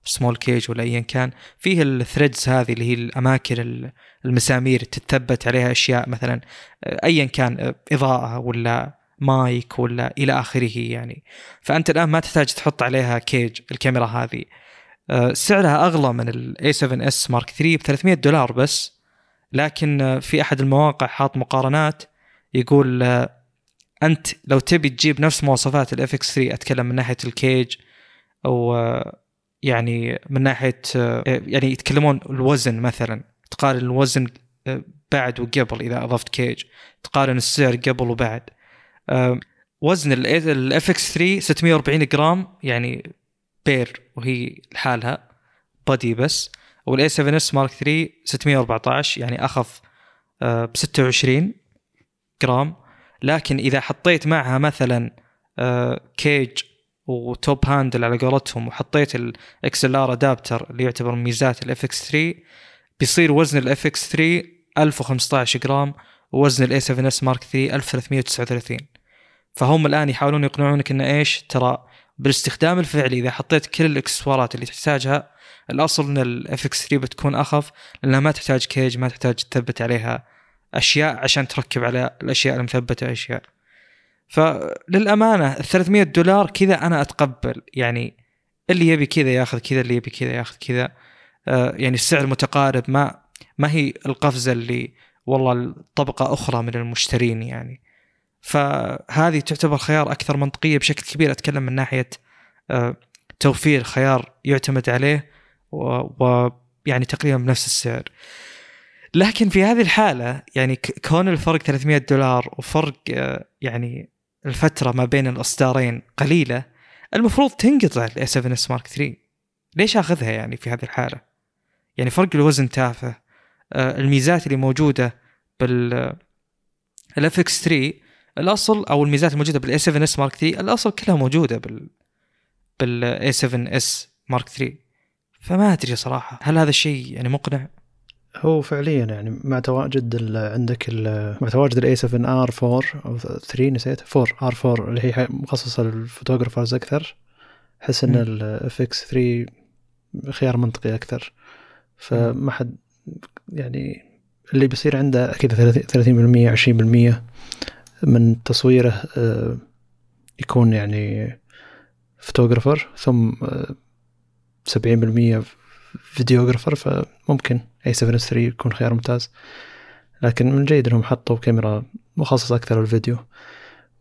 A: SmallRig cage ولا ايا كان فيه ال threads هذه اللي هي الأماكن المسامير تتثبت عليها أشياء مثلا ايا كان إضاءة ولا مايك ولا إلى آخره يعني. فأنت الآن ما تحتاج تحط عليها cage الكاميرا هذه. آه، سعرها أغلى من ال A7S Mark 3 ب 300 دولار بس لكن آه، في أحد المواقع حاط مقارنات يقول آه، أنت لو تبي تجيب نفس مواصفات ال FX3 أتكلم من ناحية ال cage أو يعني من ناحية يعني يتكلمون الوزن مثلا تقارن الوزن بعد وقبل إذا أضفت cage تقارن السعر قبل وبعد. وزن ال FX3 640 جرام يعني bare وهي لحالها body بس. وال A7S Mark 3 614 يعني أخف ب 26 جرام. لكن إذا حطيت معها مثلا cage و top handle على قولتهم وحطيت ال XLR adapter اللي يعتبر من ميزات ال FX3 بيصير وزن ال FX3 1015 جرام ووزن ال a7S Mark 3 1339 فهم الآن يحاولون يقنعونك إن إيش؟ ترى بالاستخدام الفعلي إذا حطيت كل الإكسسوارات اللي تحتاجها الأصل إن ال FX3 بتكون أخف لأنها ما تحتاج cage ما تحتاج تثبت عليها أشياء عشان تركب على الأشياء المثبتة أشياء. فللأمانة ال 300 دولار كذا أنا أتقبل. يعني اللي يبي كذا ياخذ كذا اللي يبي كذا ياخذ كذا. آه يعني السعر متقارب ما ما هي القفزة اللي والله طبقه أخرى من المشترين يعني. فهذه تعتبر خيار أكثر منطقية بشكل كبير. أتكلم من ناحية آه، توفير خيار يعتمد عليه ويعني تقريبا بنفس السعر. لكن في هذه الحالة يعني كون الفرق 300 دولار وفرق آه، يعني الفترة ما بين الإصدارين قليلة المفروض تنقطع a7S Mark 3 ليش آخذها يعني في هذه الحالة؟ يعني فرق الوزن تافه آه، الميزات اللي موجودة بال ال FX3 الأصل أو الميزات الموجودة بال a7S Mark 3 الأصل كلها موجودة بال بال a7S Mark 3 فما أدري صراحة هل هذا الشيء يعني مقنع؟
B: هو فعليا يعني مع تواجد ال عندك ال مع تواجد ال a7R 4 أو 3 نسيت 4 R 4 اللي هي مخصصة لل photographers أكثر. أحس إن ال FX3 خيار منطقي أكثر. فما حد يعني اللي بيصير عنده أكيد 30% 20% من تصويره آه، يكون يعني photographer ثم آه، سبعين بالمية فيديوغرافر فممكن أي 7 3 يكون خيار ممتاز. لكن من الجيد إنهم حطوا كاميرا مخصصة أكثر للفيديو.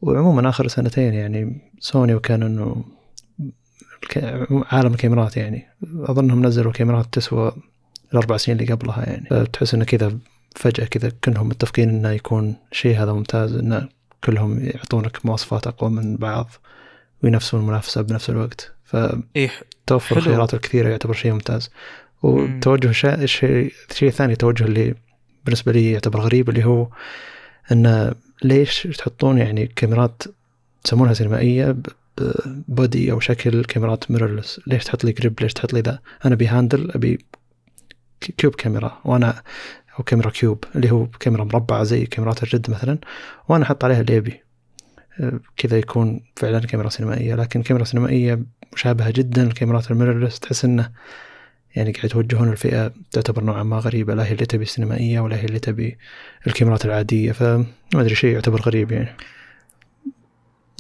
B: وعموما آخر سنتين يعني سوني وكانون عالم الكاميرات يعني. أظنهم نزلوا كاميرات تسوى الاربع سنين اللي قبلها يعني. تحس إنه كذا فجأة كذا كلهم متفقين إنه يكون شيء هذا ممتاز انه كلهم يعطونك مواصفات أقوى من بعض وينافسون المنافسة بنفس الوقت. ف
A: إيه
B: توفر الخيارات الكثيرة يعتبر شيء ممتاز. وتوجه الشيء الشيء الثاني التوجه اللي بالنسبة لي يعتبر غريب اللي هو إنه ليش تحطون يعني كاميرات تسمونها سينمائية body أو شكل كاميرات mirrorless ليش تحط لي grip ليش تحط لي ذا؟ أنا أبي handle أبي cube كاميرا وأنا أو كاميرا cube اللي هو كاميرا مربعة زي كاميرات ال RED مثلا. وأنا أحط عليها اللي أبي. كذا يكون فعلا كاميرا سينمائية لكن كاميرا سينمائية مشابهة جدا لكاميرات ال mirrorless تحس إنه يعني قاعد يتوجهون الفئه تعتبر نوعا ما غريبة لا هي اللي تبي السينمائية ولا هي اللي تبي الكاميرات العادية فما أدري شيء يعتبر غريب يعني.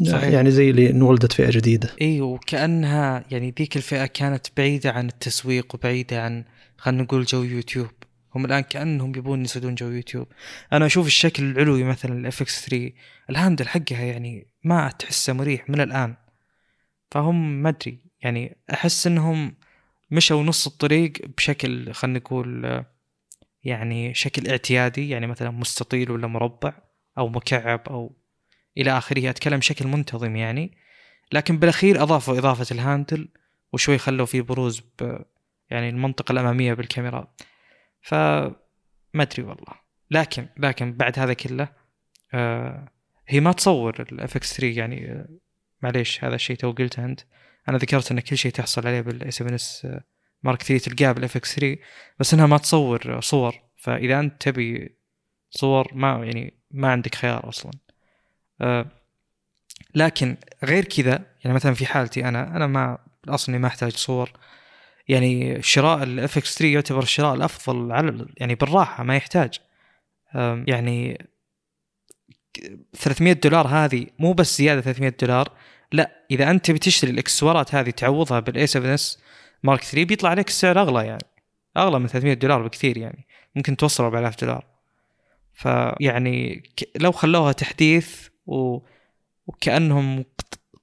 A: صحيح.
B: يعني زي اللي انولدت فئة جديدة.
A: إي وكأنها يعني ذيك الفئة كانت بعيدة عن التسويق وبعيدة عن خلينا نقول جو يوتيوب. هم الآن كأنهم يبون يصيدون جو يوتيوب. أنا أشوف الشكل العلوي مثلا ال FX3 ال handle حقها يعني ما تحسه مريح من الآن. فهم ما أدري يعني أحس إنهم مشوا نص الطريق بشكل خلينا نقول يعني شكل اعتيادي يعني مثلا مستطيل ولا مربع أو مكعب أو إلى آخره. أتكلم بشكل منتظم يعني. لكن بالأخير أضافوا إضافة ال handle وشوي خلوا فيه بروز يعني المنطقة الأمامية بالكاميرا. ف ما أدري والله. لكن لكن بعد هذا كله آه هي ما تصور ال FX3 يعني آه معليش هذا الشيء تو قلته أنت. أنا ذكرت إن كل شيء تحصل عليه بال a7S Mark 3 تلقاه بال FX3 بس إنها ما تصور صور. فإذا أنت تبي صور ما يعني ما عندك خيار أصلا. آه لكن غير كذا يعني مثلا في حالتي أنا أنا ما أصلا ما أحتاج صور. يعني شراء ال FX3 يعتبر الشراء الأفضل على يعني بالراحة ما يحتاج. يعني 300 دولار هذه مو بس زيادة 300 دولار لا إذا أنت تبي تشتري الإكسسوارات هذه تعوضها بال a7S Mark 3 بيطلع عليك السعر أغلى يعني أغلى من 300 دولار بكثير يعني ممكن توصل 4000 دولار. فيعني لو خلوها تحديث و... وكأنهم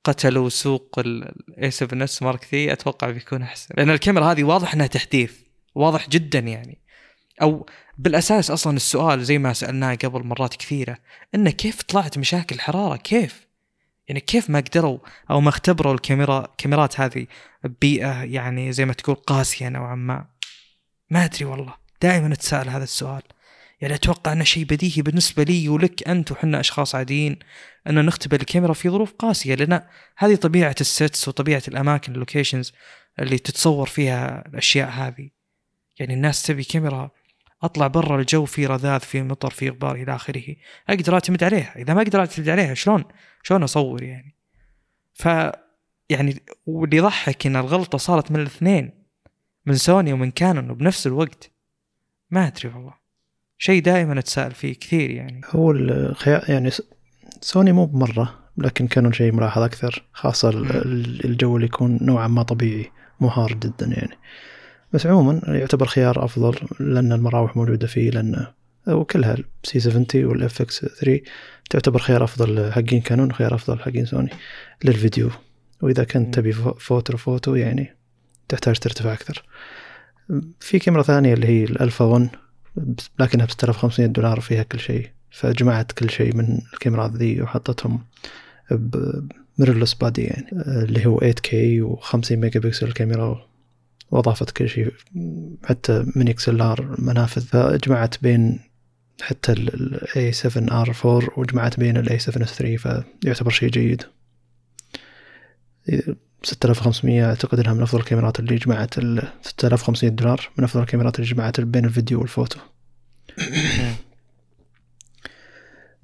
A: قتلوا سوق ال a7S Mark 3 أتوقع بيكون أحسن. لأن الكاميرا هذه واضح إنها تحديث واضح جدا يعني. أو بالأساس أصلا السؤال زي ما سألناه قبل مرات كثيرة إنه كيف طلعت مشاكل حرارة؟ كيف؟ يعني كيف ما قدروا أو ما اختبروا الكاميرا الكاميرات هذه ببيئه يعني زي ما تقول قاسية نوعا ما؟ ما أدري والله. دائما أتساءل هذا السؤال. يعني أتوقع انه شيء بديهي بالنسبة لي ولك أنت وحنا أشخاص عاديين أن نختبر الكاميرا في ظروف قاسية لأن هذه طبيعة ال sets وطبيعة الأماكن ال locations اللي تتصور فيها الأشياء هذه. يعني الناس تبي كاميرا أطلع برا الجو في رذاذ في مطر في غبار إلى آخره. أقدر أعتمد عليها. إذا ما أقدر أعتمد عليها شلون؟ شلون أصور يعني؟ ف يعني واللي يضحك إن الغلطة صارت من الاثنين من سوني ومن كانون وبنفس الوقت. ما أدري والله. شيء دائما أتساءل فيه كثير يعني.
B: هو الخيار يعني سوني مو بمرة لكن كانوا شيء ملاحظ أكثر خاصة الجو اللي يكون نوعا ما طبيعي مو حار جدا يعني. بس عموما يعتبر خيار أفضل لأن المراوح موجودة فيه لأن وكلها سي 70 والاف إكس 3 تعتبر خيار أفضل حقين كانون وخيار أفضل حقين سوني للفيديو. وإذا كنت تبي photo photo يعني تحتاج ترتفع أكثر. في كاميرا ثانية اللي هي الالفا 1 لكنها ب 6500 دولار فيها كل شيء. فجمعت كل شيء من الكاميرات ذي وحطتهم ب mirrorless body يعني اللي هو 8K و50 ميجا بكسل الكاميرا وأضافت كل شيء حتى من R منافذ. فجمعت بين حتى ال A7R4 وجمعت بين ال A7S3 فيعتبر شيء جيد. 6500 أعتقد إنها من أفضل الكاميرات اللي جمعت ال 6500 دولار من أفضل الكاميرات اللي جمعت بين الفيديو والفوتو. [COUGHS]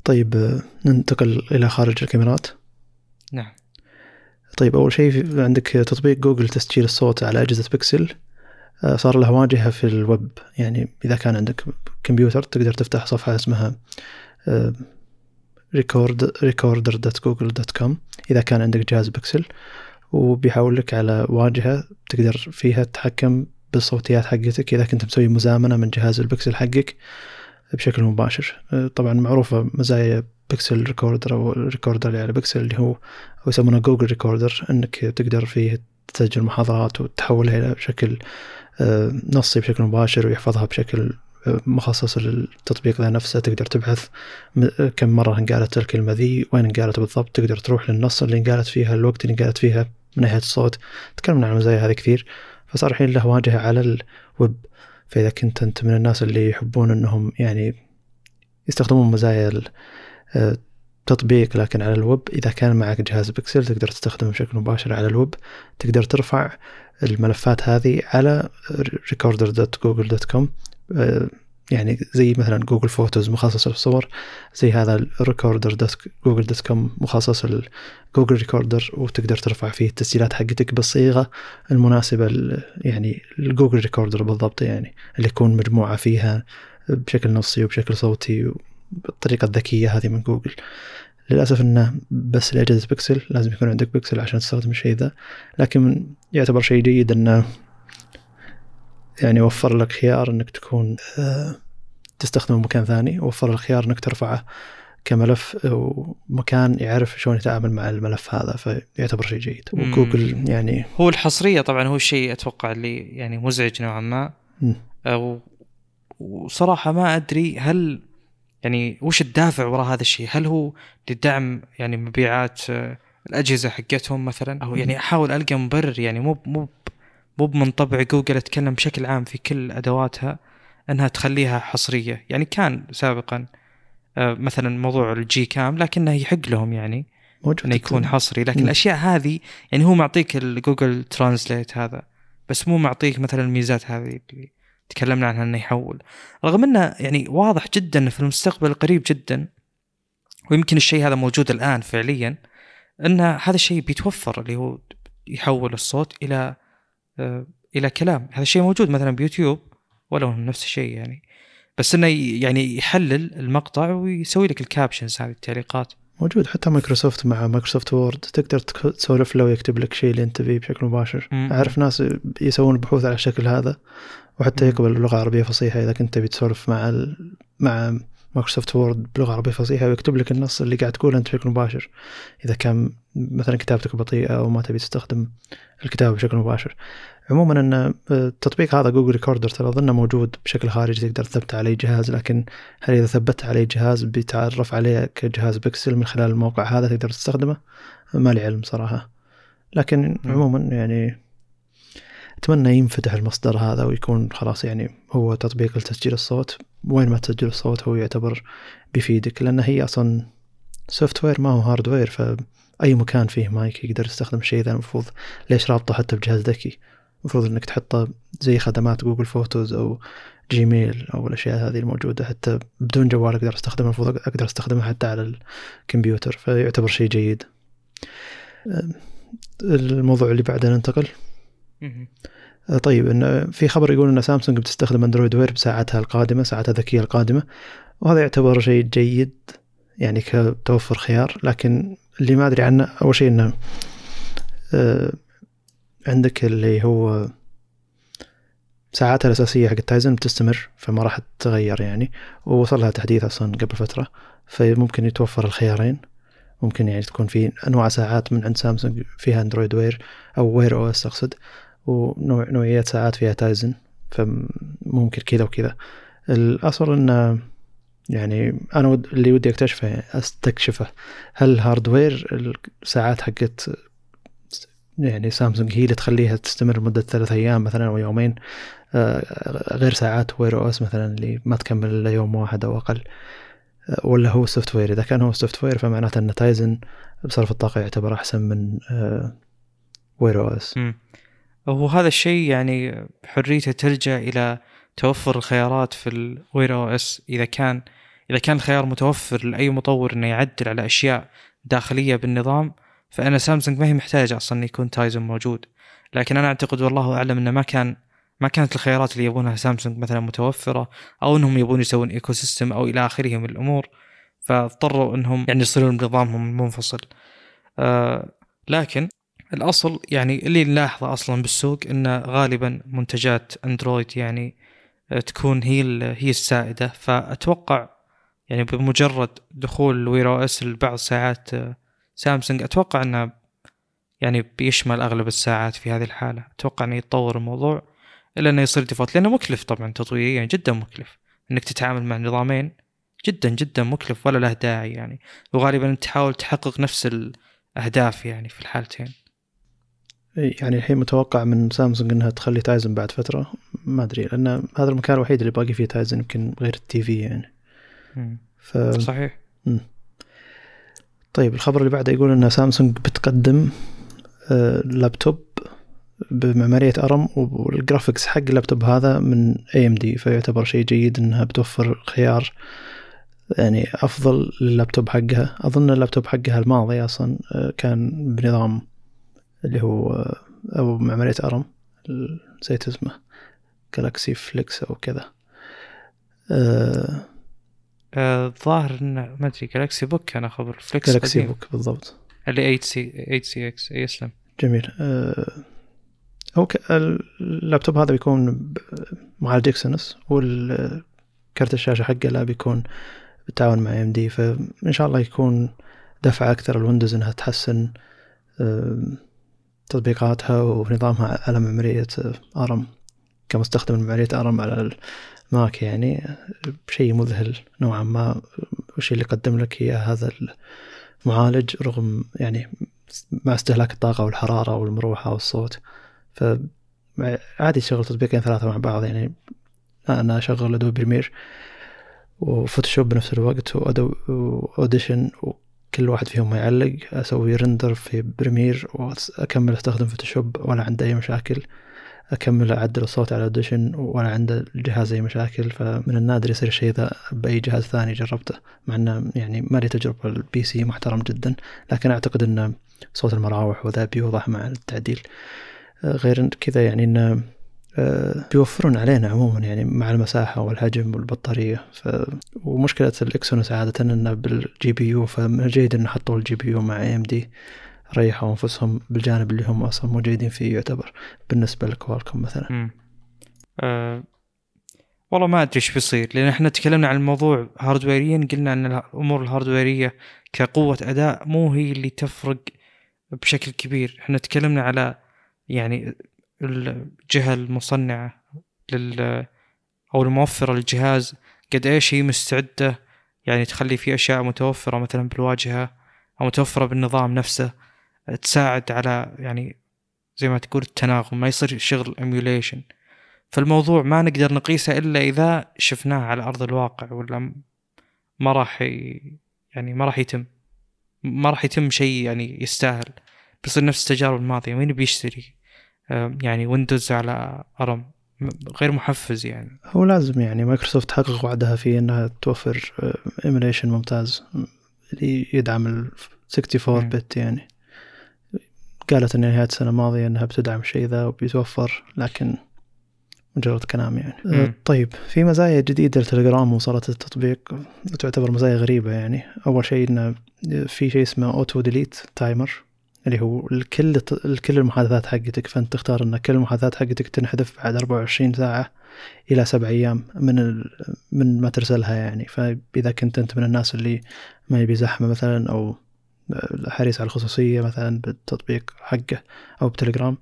B: طيب ننتقل إلى خارج الكاميرات.
A: نعم.
B: طيب أول شيء عندك تطبيق جوجل تسجيل الصوت على أجهزة بيكسل. صار له واجهة في الويب. يعني إذا كان عندك كمبيوتر تقدر تفتح صفحة اسمها record recorder dot Google dot com إذا كان عندك جهاز بيكسل. وبيحول لك على واجهة تقدر فيها تتحكم بالصوتيات حقتك إذا كنت مسوي مزامنة من جهاز البكسل حقك بشكل مباشر. طبعا معروفة مزايا بيكسل recorder أو ال recorder اللي على بيكسل اللي هو أو يسمونه Google Recorder إنك تقدر فيه تسجل محاضرات وتحولها إلى شكل نصي بشكل مباشر ويحفظها بشكل مخصص للتطبيق ذا نفسه تقدر تبحث كم مرة انقالت الكلمة ذي وين انقالت بالضبط تقدر تروح للنص اللي انقالت فيها الوقت اللي انقالت فيها من ناحية الصوت تكلمنا عن المزايا هذه كثير. فصار الحين له واجهة على الويب. فإذا كنت أنت من الناس اللي يحبون أنهم يعني يستخدمون مزايا تطبيق لكن على الويب إذا كان معك جهاز بيكسل تقدر تستخدمه بشكل مباشر على الويب. تقدر ترفع الملفات هذه على recorder.google.com يعني زي مثلا Google Photos مخصص للصور زي هذا ال recorder Google dot com مخصص ال Google Recorder وتقدر ترفع فيه التسجيلات حقتك بالصيغة المناسبة يعني ال Google Recorder بالضبط يعني اللي يكون مجموعة فيها بشكل نصي وبشكل صوتي بالطريقة الذكية هذه من جوجل. للأسف إنه بس لأجهزة بيكسل لازم يكون عندك بيكسل عشان تستخدم الشيء ذا. لكن يعتبر شيء جيد إنه يعني وفر لك خيار إنك تكون آه، تستخدمه مكان ثاني وفر لك خيار إنك ترفعه كملف ومكان يعرف شلون يتعامل مع الملف هذا. فيعتبر شيء جيد. وجوجل يعني
A: هو الحصرية طبعا هو الشيء أتوقع اللي يعني مزعج نوعا ما. أو وصراحة ما أدري هل يعني وش الدافع وراء هذا الشيء؟ هل هو لدعم يعني مبيعات الأجهزة حقتهم مثلا؟ أو يعني أحاول ألقى مبرر يعني مو مو مو من طبع جوجل أتكلم بشكل عام في كل أدواتها إنها تخليها حصرية. يعني كان سابقا آه، مثلا موضوع ال GCam لكنه يحق لهم يعني موجود إنه يكون حصري. لكن م. الأشياء هذه يعني هو معطيك ال Google Translate هذا بس مو معطيك مثلا الميزات هذه. اللي تكلمنا عنها إنه يحول. رغم إنه يعني واضح جدا في المستقبل القريب جدا ويمكن الشيء هذا موجود الآن فعليا إن هذا الشيء بيتوفر اللي هو يحول الصوت إلى آه، إلى كلام. هذا الشيء موجود مثلا بيوتيوب ولو نفس الشيء يعني. بس إنه يعني يحلل المقطع ويسوي لك ال captions هذه التعليقات.
B: موجود. حتى مايكروسوفت مع Microsoft Word تقدر تسولف له ويكتب لك شيء اللي أنت فيه بشكل مباشر. أعرف ناس يسوون بحوث على الشكل هذا. وحتى يقبل اللغة العربية فصيحة. إذا كنت تبي تسولف مع ال... مع Microsoft Word بلغة عربية فصيحة ويكتب لك النص اللي قاعد تقوله أنت بشكل مباشر. إذا كان مثلا كتابتك بطيئة أو ما تبي تستخدم الكتابة بشكل مباشر. عموما إن التطبيق هذا Google Recorder ترى اظنه موجود بشكل خارجي تقدر تثبته على اي جهاز. لكن هل إذا ثبت على جهاز بيتعرف عليه كجهاز بيكسل من خلال الموقع هذا تقدر تستخدمه؟ ما لي علم صراحة. لكن عموما يعني أتمنى ينفتح المصدر هذا ويكون خلاص يعني هو تطبيق لتسجيل الصوت. وين ما تسجل الصوت هو يعتبر بيفيدك لأن هي أصلا software ما هو hardware فأي مكان فيه مايك يقدر يستخدم الشيء ذا المفروض ليش رابطه حتى بجهاز ذكي؟ المفروض إنك تحطه زي خدمات Google Photos أو Gmail أو الأشياء هذه الموجودة حتى بدون جوال أقدر أستخدمها المفروض أقدر أستخدمها حتى على الكمبيوتر فيعتبر شيء جيد. الموضوع اللي بعده ننتقل. طيب إن في خبر يقول إن سامسونج بتستخدم Android Wear بساعتها القادمة ساعتها الذكية القادمة. وهذا يعتبر شيء جيد يعني كتوفر خيار. لكن اللي ما أدري عنه أول شيء إنه آه، عندك اللي هو ساعاتها الأساسية حق تايزن بتستمر فما راح تتغير يعني. ووصل لها تحديث أصلا قبل فترة فممكن يتوفر الخيارين. ممكن يعني تكون في أنواع ساعات من عند سامسونج فيها Android Wear أو Wear OS أقصد. ونوعيات ساعات فيها تايزن فممكن كذا وكذا. الأصل أنه يعني أنا اللي ودي أكتشفه أستكشفه. هل ال hardware الساعات حقت يعني سامسونج هي اللي تخليها تستمر لمدة ثلاث أيام مثلا أو يومين؟ آه، غير ساعات Wear OS مثلا اللي ما تكمل إلا يوم واحد أو أقل. آه، ولا هو ال software إذا كان هو السوفت وير فمعناته إن تايزن بصرف الطاقة يعتبر أحسن من Wear OS
A: وهذا الشيء يعني حريته تلجا إلى توفر الخيارات في ال Wear OS إذا كان إذا كان الخيار متوفر لأي مطور إنه يعدل على أشياء داخلية بالنظام فأنا سامسونج ما هي محتاجة أصلا يكون تايزن موجود. لكن أنا أعتقد والله أعلم إنه ما كان ما كانت الخيارات اللي يبونها سامسونج مثلا متوفرة أو إنهم يبون يسوون ecosystem أو إلى اخره من الأمور فاضطروا إنهم يعني يصيرون بنظامهم المنفصل. آه لكن الأصل يعني اللي نلاحظه أصلا بالسوق انه غالبا منتجات أندرويد يعني آه، تكون هي هي السائدة. فأتوقع يعني بمجرد دخول ال Wear OS لبعض ساعات آه، سامسونج أتوقع انه يعني بيشمل أغلب الساعات في هذه الحالة. أتوقع إنه يتطور الموضوع إلا إنه يصير default لأنه مكلف طبعا تطويريا يعني جدا مكلف. إنك تتعامل مع نظامين جدا جدا مكلف ولا له داعي يعني. وغالبا تحاول تحقق نفس الأهداف يعني في الحالتين.
B: يعني الحين متوقع من سامسونج إنها تخلي Tizen بعد فترة. ما أدري لأن هذا المكان الوحيد اللي باقي فيه Tizen يمكن غير ال TV يعني.
A: ف... صحيح. م.
B: طيب الخبر اللي بعده يقول إن سامسونج بتقدم آه، لابتوب بمعمارية ARM وال graphics حق اللابتوب هذا من AMD فيعتبر شيء جيد إنها بتوفر خيار يعني أفضل لللابتوب حقها. أظن اللابتوب حقها الماضي أصلا آه، كان بنظام اللي هو آه، أو معمارية ARM نسيت اسمه جالاكسي فليكس أو كذا.
A: آه، الظاهر انه ما أدري جالكسي بوك أنا خبر.
B: فليكس جالكسي بوك بالضبط.
A: اللي 8 سي 8 سي إكس يسلم.
B: جميل. هو اللابتوب هذا بيكون معالج اكسنس والكرت الشاشة حقه لا بيكون بالتعاون مع ام دي فإن شاء الله يكون دفعة أكثر الويندوز إنها تحسن. تطبيقاتها ونظامها على معمارية ARM كمستخدم معمارية ARM على الماك يعني شيء مذهل نوعا ما. والشيء اللي قدم لك إياه هذا المعالج رغم يعني مع استهلاك الطاقة والحرارة والمروحة والصوت. ف عادي تشغل تطبيقين ثلاثة مع بعض يعني. أنا أشغل Adobe Premiere و Photoshop بنفس الوقت و Audition وكل واحد فيهم يعلق أسوي render في Premiere وأكمل أستخدم Photoshop ولا عندي أي مشاكل. أكمل أعدل الصوت على Audition ولا عند الجهاز أي مشاكل فمن النادر يصير الشيء ذا بأي جهاز ثاني جربته مع أنه يعني ما لي تجربة ال PC محترم جدا لكن أعتقد أن صوت المراوح وذا بيوضح مع التعديل. غير كذا يعني انه آه، بيوفرون علينا عموما يعني مع المساحة والحجم والبطارية. ف... ومشكلة ال Exynos عادة إنه بال GPU فمن الجيد إنه حطوا ال GPU مع AMD ريحوا أنفسهم بالجانب اللي هم أصلا مو جيدين فيه يعتبر بالنسبة ل Qualcomm مثلا.
A: أه والله ما أدري إيش بيصير لأن إحنا تكلمنا عن الموضوع هاردويريا قلنا أن الأمور الهاردويرية كقوة أداء مو هي اللي تفرق بشكل كبير. إحنا تكلمنا على يعني الجهة المصنعة لل أو الموفرة للجهاز قد إيش هي مستعدة؟ يعني تخلي في أشياء متوفرة مثلا بالواجهة أو متوفرة بالنظام نفسه تساعد على يعني زي ما تقول التناغم ما يصير شغل ايميوليشن فالموضوع ما نقدر نقيسه إلا إذا شفناه على أرض الواقع ولا ما راح يعني ما راح يتم. ما راح يتم شيء يعني يستاهل. بيصير نفس التجارب الماضية. مين بيشتري؟ يعني ويندوز على ARM غير محفز يعني.
B: هو لازم يعني مايكروسوفت حقق وعدها في إنها توفر emulation ممتاز اللي يدعم ال 64 bit يعني. قالت إن نهاية السنة الماضية إنها بتدعم الشيء ذا وبيتوفر لكن مجرد كلام يعني. مم. طيب في مزايا جديدة لتليجرام وصلت التطبيق تعتبر مزايا غريبة يعني. أول شيء إنه في شيء اسمه auto delete timer اللي هو الكل الكل المحادثات حقتك فأنت تختار إن كل المحادثات حقتك تنحذف بعد 24 ساعة إلى سبع أيام من ال... من ما ترسلها يعني. فإذا كنت أنت من الناس اللي ما يبي زحمة مثلا أو حريص على الخصوصية مثلا بالتطبيق حقه أو بتليجرام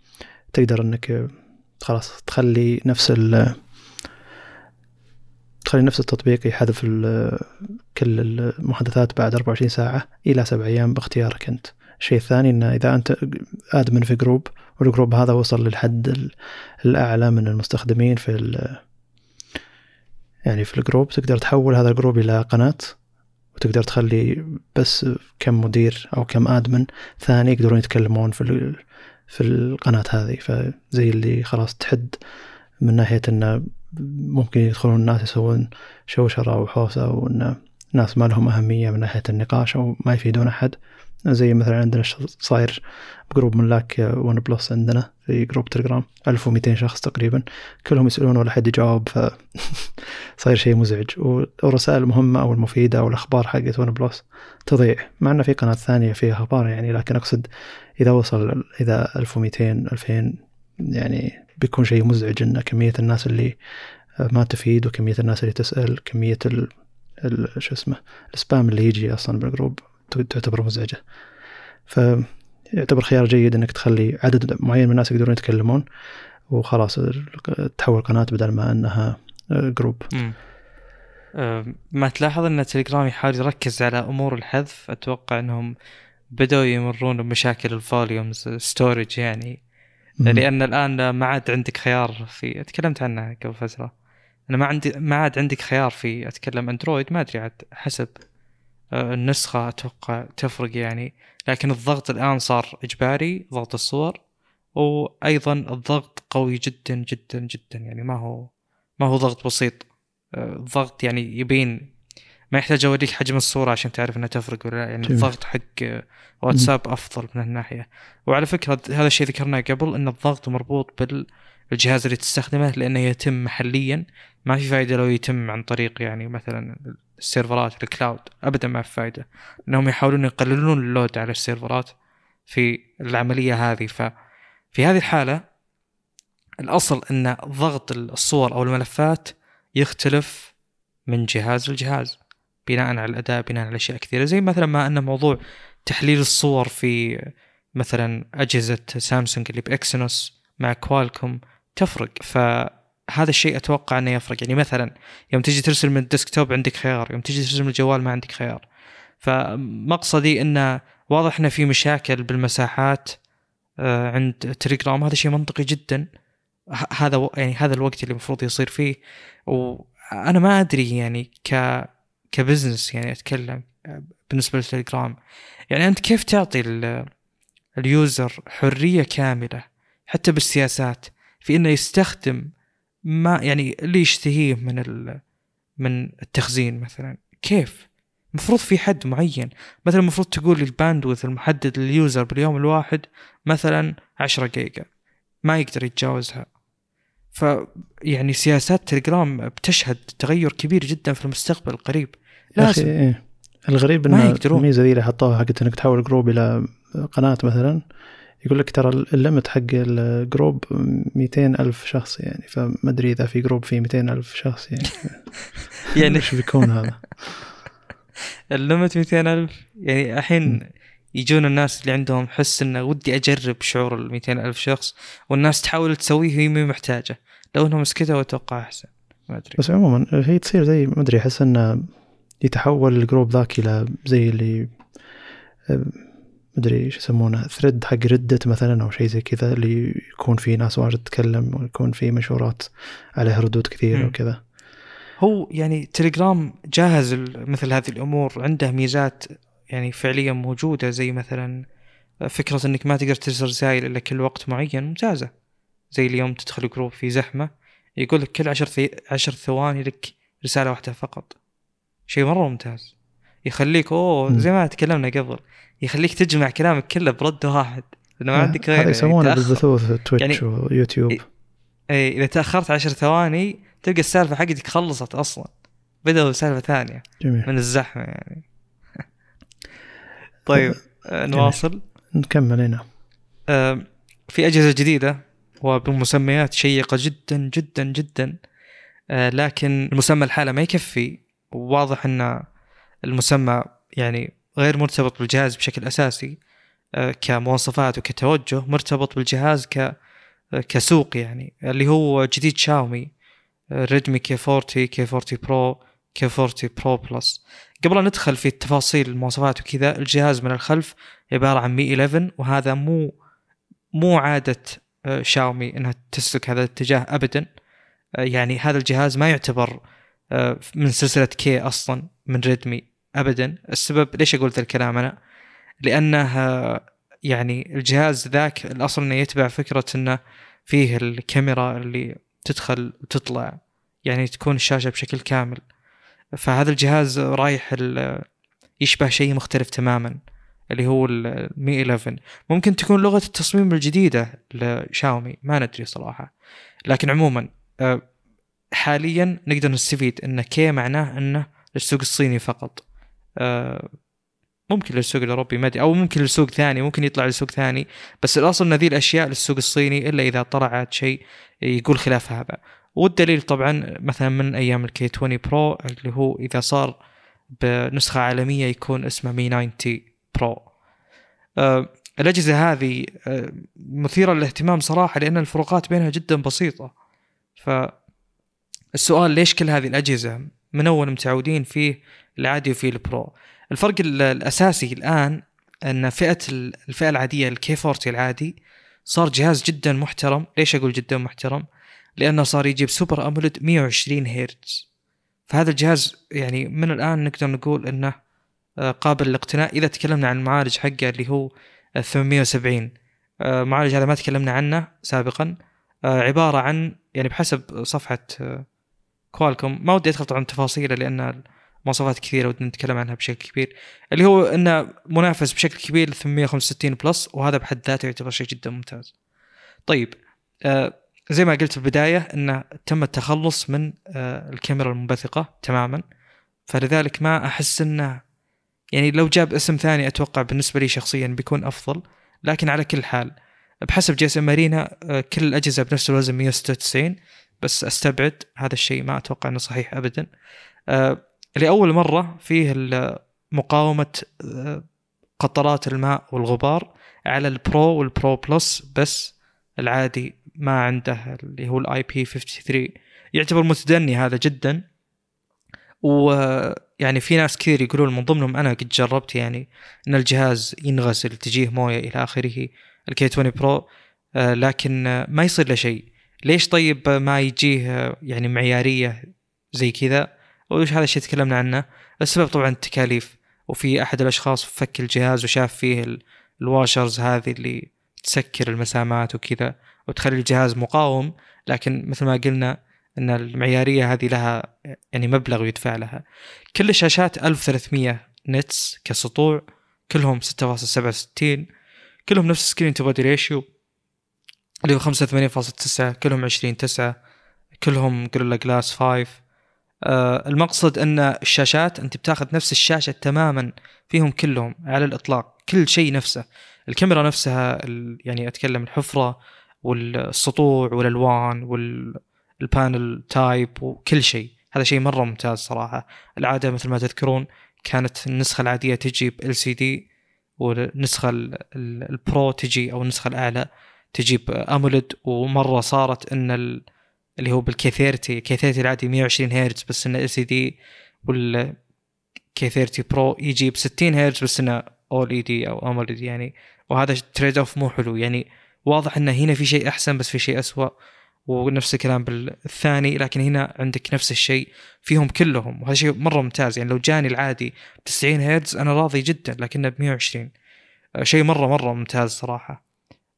B: تقدر إنك خلاص تخلي نفس ال تخلي نفس التطبيق يحذف كل المحادثات بعد 24 ساعة إلى سبع أيام باختيارك أنت. الشيء الثاني انه إذا أنت admin في group وال group هذا وصل للحد الأعلى من المستخدمين في يعني في ال group تقدر تحول هذا ال group إلى قناة وتقدر تخلي بس كم مدير أو كم admin ثاني يقدرون يتكلمون في في القناة هذه. فزي اللي خلاص تحد من ناحية انه ممكن يدخلون الناس يسوون شوشرة وحوسه وإن ناس ما لهم أهمية من ناحية النقاش أو ما يفيدون أحد. زي مثلا عندنا صاير ب group ملاك OnePlus عندنا في group تليجرام 1200 شخص تقريبا. كلهم يسألون ولا حد يجاوب ف [LAUGHS] صاير شيء مزعج. والرسائل المهمة أو المفيدة أو الأخبار حقت OnePlus تضيع مع أن في قناة ثانية فيها أخبار يعني لكن أقصد إذا وصل إذا 1200 2000 يعني بيكون شيء مزعج أن كمية الناس اللي ما تفيد وكمية الناس اللي تسأل كمية ال شو اسمه ال spam اللي يجي أصلا بال group تعتبر مزعجة. فيعتبر خيار جيد إنك تخلي عدد معين من الناس يقدرون يتكلمون وخلاص تحول قناة بدل ما إنها group
A: أه ما تلاحظ إن تليجرام يحاول يركز على أمور الحذف؟ أتوقع إنهم بدأوا يمرون بمشاكل ال volumes storage يعني. مم. لأن الآن ما عاد عندك خيار في تكلمت عنها قبل فترة. أنا ما عندي ما عاد عندك خيار في أتكلم اندرويد ما أدري عاد حسب. آه، النسخة أتوقع تفرق يعني. لكن الضغط الآن صار إجباري ضغط الصور وأيضا الضغط قوي جدا جدا جدا. يعني ما هو ما هو ضغط بسيط. آه، الضغط يعني يبين ما يحتاج اوريك حجم الصورة عشان تعرف إنها تفرق ولا لا. يعني
B: جميل.
A: الضغط حق واتساب أفضل من الناحية. وعلى فكرة هذا الشيء ذكرناه قبل إن الضغط مربوط بالجهاز اللي تستخدمه لأنه يتم محليا. ما في فائده لو يتم عن طريق يعني مثلا السيرفرات ال cloud ابدا ما في فائده إنهم يحاولون يقللون ال load على السيرفرات في العملية هذه. ففي هذه الحالة الأصل إن ضغط الصور أو الملفات يختلف من جهاز لجهاز بناء على الاداء بناء على أشياء كثيرة. زي مثلا ما أن موضوع تحليل الصور في مثلا أجهزة سامسونج اللي بإكسينوس مع كوالكوم تفرق. فهذا الشيء أتوقع إنه يفرق. يعني مثلا يوم تجي ترسل من ال desktop عندك خيار يوم تجي ترسل من الجوال ما عندك خيار. فمقصدي إنه واضح إنه في مشاكل بالمساحات آه، عند تليجرام. هذا شيء منطقي جدا. هذا يعني هذا الوقت اللي المفروض يصير فيه. وأنا ما أدري يعني ك ك business يعني أتكلم بالنسبة للتليجرام يعني أنت كيف تعطي ال user حرية كاملة حتى بالسياسات؟ في إنه يستخدم ما يعني اللي يشتهيه من من التخزين مثلا؟ كيف؟ المفروض في حد معين. مثلا المفروض تقول ال bandwidth المحدد لل user باليوم الواحد مثلا 10 جيجا ما يقدر يتجاوزها. ف يعني سياسات تليجرام بتشهد تغير كبير جدا في المستقبل القريب
B: لازم. إيه. الغريب إن الميزة ذي اللي حطوها حقت إنك تحول جروب إلى قناة مثلا. يقول لك ترى ال limit حق الجروب 200 ألف شخص يعني فما أدري إذا في جروب فيه 200 ألف شخص يعني. [LAUGHS] يعني إيش بيكون هذا؟ [LAUGHS]
A: ال limit 200 ألف؟ يعني الحين يجون الناس اللي عندهم حس إنه ودي أجرب شعور ال 200 ألف شخص والناس تحاول تسويه وهي محتاجة لو إنهم سكتوا أتوقع أحسن. ما أدري.
B: بس عموما هي تصير زي ما أدري أحس إنه يتحول الجروب ذاك إلى زي اللي مدري إيش يسمونه thread حق Reddit مثلا أو شيء زي كذا اللي يكون في ناس واجد تتكلم ويكون في منشورات عليها ردود كثيرة وكذا.
A: هو يعني تليجرام جاهز مثل هذه الأمور عنده ميزات يعني فعليا موجودة زي مثلا فكرة إنك ما تقدر ترسل رسائل إلا كل وقت معين ممتازة. زي اليوم تدخل جروب في زحمة يقول لك كل عشر, ثي... عشر ثواني لك رسالة واحدة فقط. شيء مرة ممتاز. يخليك أوه زي ما تكلمنا قبل يخليك تجمع كلامك كله برد واحد لأنه ما عندك
B: غيره هذا يسمونه يعني بالبثوث تويتش يعني ويوتيوب
A: إي إذا تأخرت عشر ثواني تلقى السالفة حقتك خلصت أصلا بدأوا سالفه ثانية جميل. من الزحمة يعني. [LAUGHS] طيب آه، نواصل.
B: نكمل هنا.
A: آه، في أجهزة جديدة وبمسميات شيقة جدا جدا جدا آه، لكن المسمى الحالة ما يكفي وواضح أن المسمى يعني غير مرتبط بالجهاز بشكل أساسي كمواصفات وكتوجه مرتبط بالجهاز ك كسوق يعني اللي هو جديد شاومي ريدمي K 40 K 40 Pro K 40 Pro Plus قبل أن ندخل في التفاصيل المواصفات وكذا الجهاز من الخلف عبارة عن Mi 11 وهذا مو مو عادة آه، شاومي إنها تسلك هذا الاتجاه ابدا. آه، يعني هذا الجهاز ما يعتبر آه، من سلسلة K أصلا من ريدمي ابدا. السبب ليش أقول ذا الكلام أنا؟ لأنه يعني الجهاز ذاك الأصل إنه يتبع فكرة إنه فيه الكاميرا اللي تدخل وتطلع يعني تكون الشاشة بشكل كامل. فهذا الجهاز رايح يشبه شيء مختلف تماما اللي هو المي 11 ممكن تكون لغة التصميم الجديدة لشاومي ما ندري صراحة. لكن عموما آه، حاليا نقدر نستفيد إن K معناه انه للسوق الصيني فقط. آه، ممكن للسوق الأوروبي ما أو ممكن لسوق ثاني ممكن يطلع لسوق ثاني بس الأصل إن ذي الأشياء للسوق الصيني إلا إذا طلعت شيء يقول خلاف هذا. والدليل طبعا مثلا من أيام ال K 20 Pro اللي هو إذا صار بنسخة عالمية يكون اسمه Mi 9T Pro الأجهزة هذه أه مثيرة للاهتمام صراحة لأن الفروقات بينها جدا بسيطة. ف السؤال ليش كل هذه الأجهزة من أول متعودين فيه العادي وفيه ال Pro؟ الفرق الأساسي الآن أن فئة الفئة العادية ال K 40 العادي صار جهاز جدا محترم. ليش أقول جدا محترم؟ لأنه صار يجيب Super AMOLED 120 هرتز. فهذا الجهاز يعني من الآن نقدر نقول إنه آه، قابل للاقتناء. إذا تكلمنا عن المعالج حقه اللي هو 870 المعالج هذا ما تكلمنا عنه سابقا. عبارة عن يعني بحسب صفحة كوالكوم. ما ودي أدخل طبعا تفاصيله لأن مواصفات كثيرة ودنا نتكلم عنها بشكل كبير. اللي هو إنه منافس بشكل كبير ل 865 Plus وهذا بحد ذاته يعتبر شيء جدا ممتاز. طيب آه زي ما قلت في البداية انه تم التخلص من آه الكاميرا المنبثقة تماما. فلذلك ما أحس إنه يعني لو جاب اسم ثاني أتوقع بالنسبة لي شخصيا بيكون أفضل. لكن على كل حال بحسب GSM Arena آه كل الأجهزة بنفس الوزن 196 بس أستبعد هذا الشيء ما أتوقع إنه صحيح ابدا. آه لأول مرة فيه مقاومة آه، قطرات الماء والغبار على ال Pro وال Pro Plus بس العادي ما عنده اللي هو ال IP 53 يعتبر متدني هذا جدا. ويعني في ناس كثير يقولون من ضمنهم أنا قد جربت يعني إن الجهاز ينغسل تجيه موية إلى آخره الكي 20 برو آه، لكن ما يصير له شيء. ليش طيب ما يجيه يعني معيارية زي كذا؟ وش هذا الشيء تكلمنا عنه؟ السبب طبعا التكاليف. وفي أحد الأشخاص فك الجهاز وشاف فيه الواشرز هذه اللي تسكر المسامات وكذا وتخلي الجهاز مقاوم. لكن مثل ما قلنا إن المعيارية هذه لها يعني مبلغ يدفع لها. كل الشاشات 1300 nits كسطوع كلهم 6.67 كلهم نفس screen to body ratio اللي هو 85.9 كلهم 20 9 كلهم Gorilla Glass 5 آه المقصد إن الشاشات أنت بتاخذ نفس الشاشة تماما فيهم كلهم على الإطلاق كل شيء نفسه. الكاميرا نفسها يعني أتكلم الحفرة والسطوع والألوان وال panel type وكل شيء. هذا شيء مرة ممتاز صراحة. العادة مثل ما تذكرون كانت النسخة العادية تجي ب LCD والنسخة ال Pro تجي أو النسخة الأعلى تجي ب AMOLED ومرة صارت إن اللي هو بال K K 30 العادي 120 هرتز بس إنه LCD وال K 30 Pro يجي ب 60 هرتز بس إنه OLED أو AMOLED يعني. وهذا trade off مو حلو يعني. واضح إنه هنا في شيء أحسن بس في شيء اسوء ونفس الكلام بالثاني لكن هنا عندك نفس الشيء فيهم كلهم وهذا شيء مرة ممتاز يعني. لو جاني العادي ب 90 هرتز أنا راضي جدا لكنه ب 120 شيء مرة مرة ممتاز صراحة.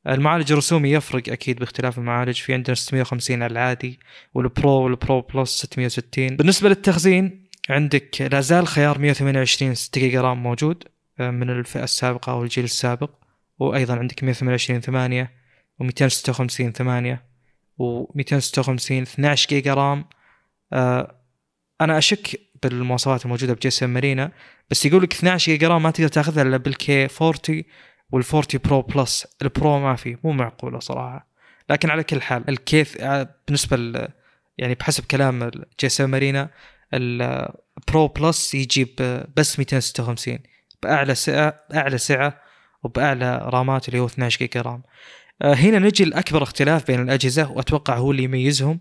A: المعالج الرسومي يفرق أكيد باختلاف المعالج. في عندنا 650 على العادي وال Pro وال Pro Plus 660 بالنسبة للتخزين عندك لا زال خيار 128 6 جيجا RAM موجود آه، من الفئة السابقة أو الجيل السابق. وأيضا عندك 128 8 و256 8 و256 12 جيجا RAM. آه، أنا أشك بالمواصفات الموجودة بجي إس إم أرينا بس يقول لك 12 جيجا RAM ما تقدر تأخذها إلا بال K 40 وال40 Pro Plus ال Pro ما في مو معقولة صراحة. لكن على كل حال الكيث آه، بالنسبة ل يعني بحسب كلام جي إس إم أرينا ال Pro Plus يجيب بس 256 بأعلى سعه اعلى سعة وبأعلى رامات اللي هو 12 جيجا رام. آه، هنا نجي لأكبر اختلاف بين الأجهزة وأتوقع هو اللي يميزهم.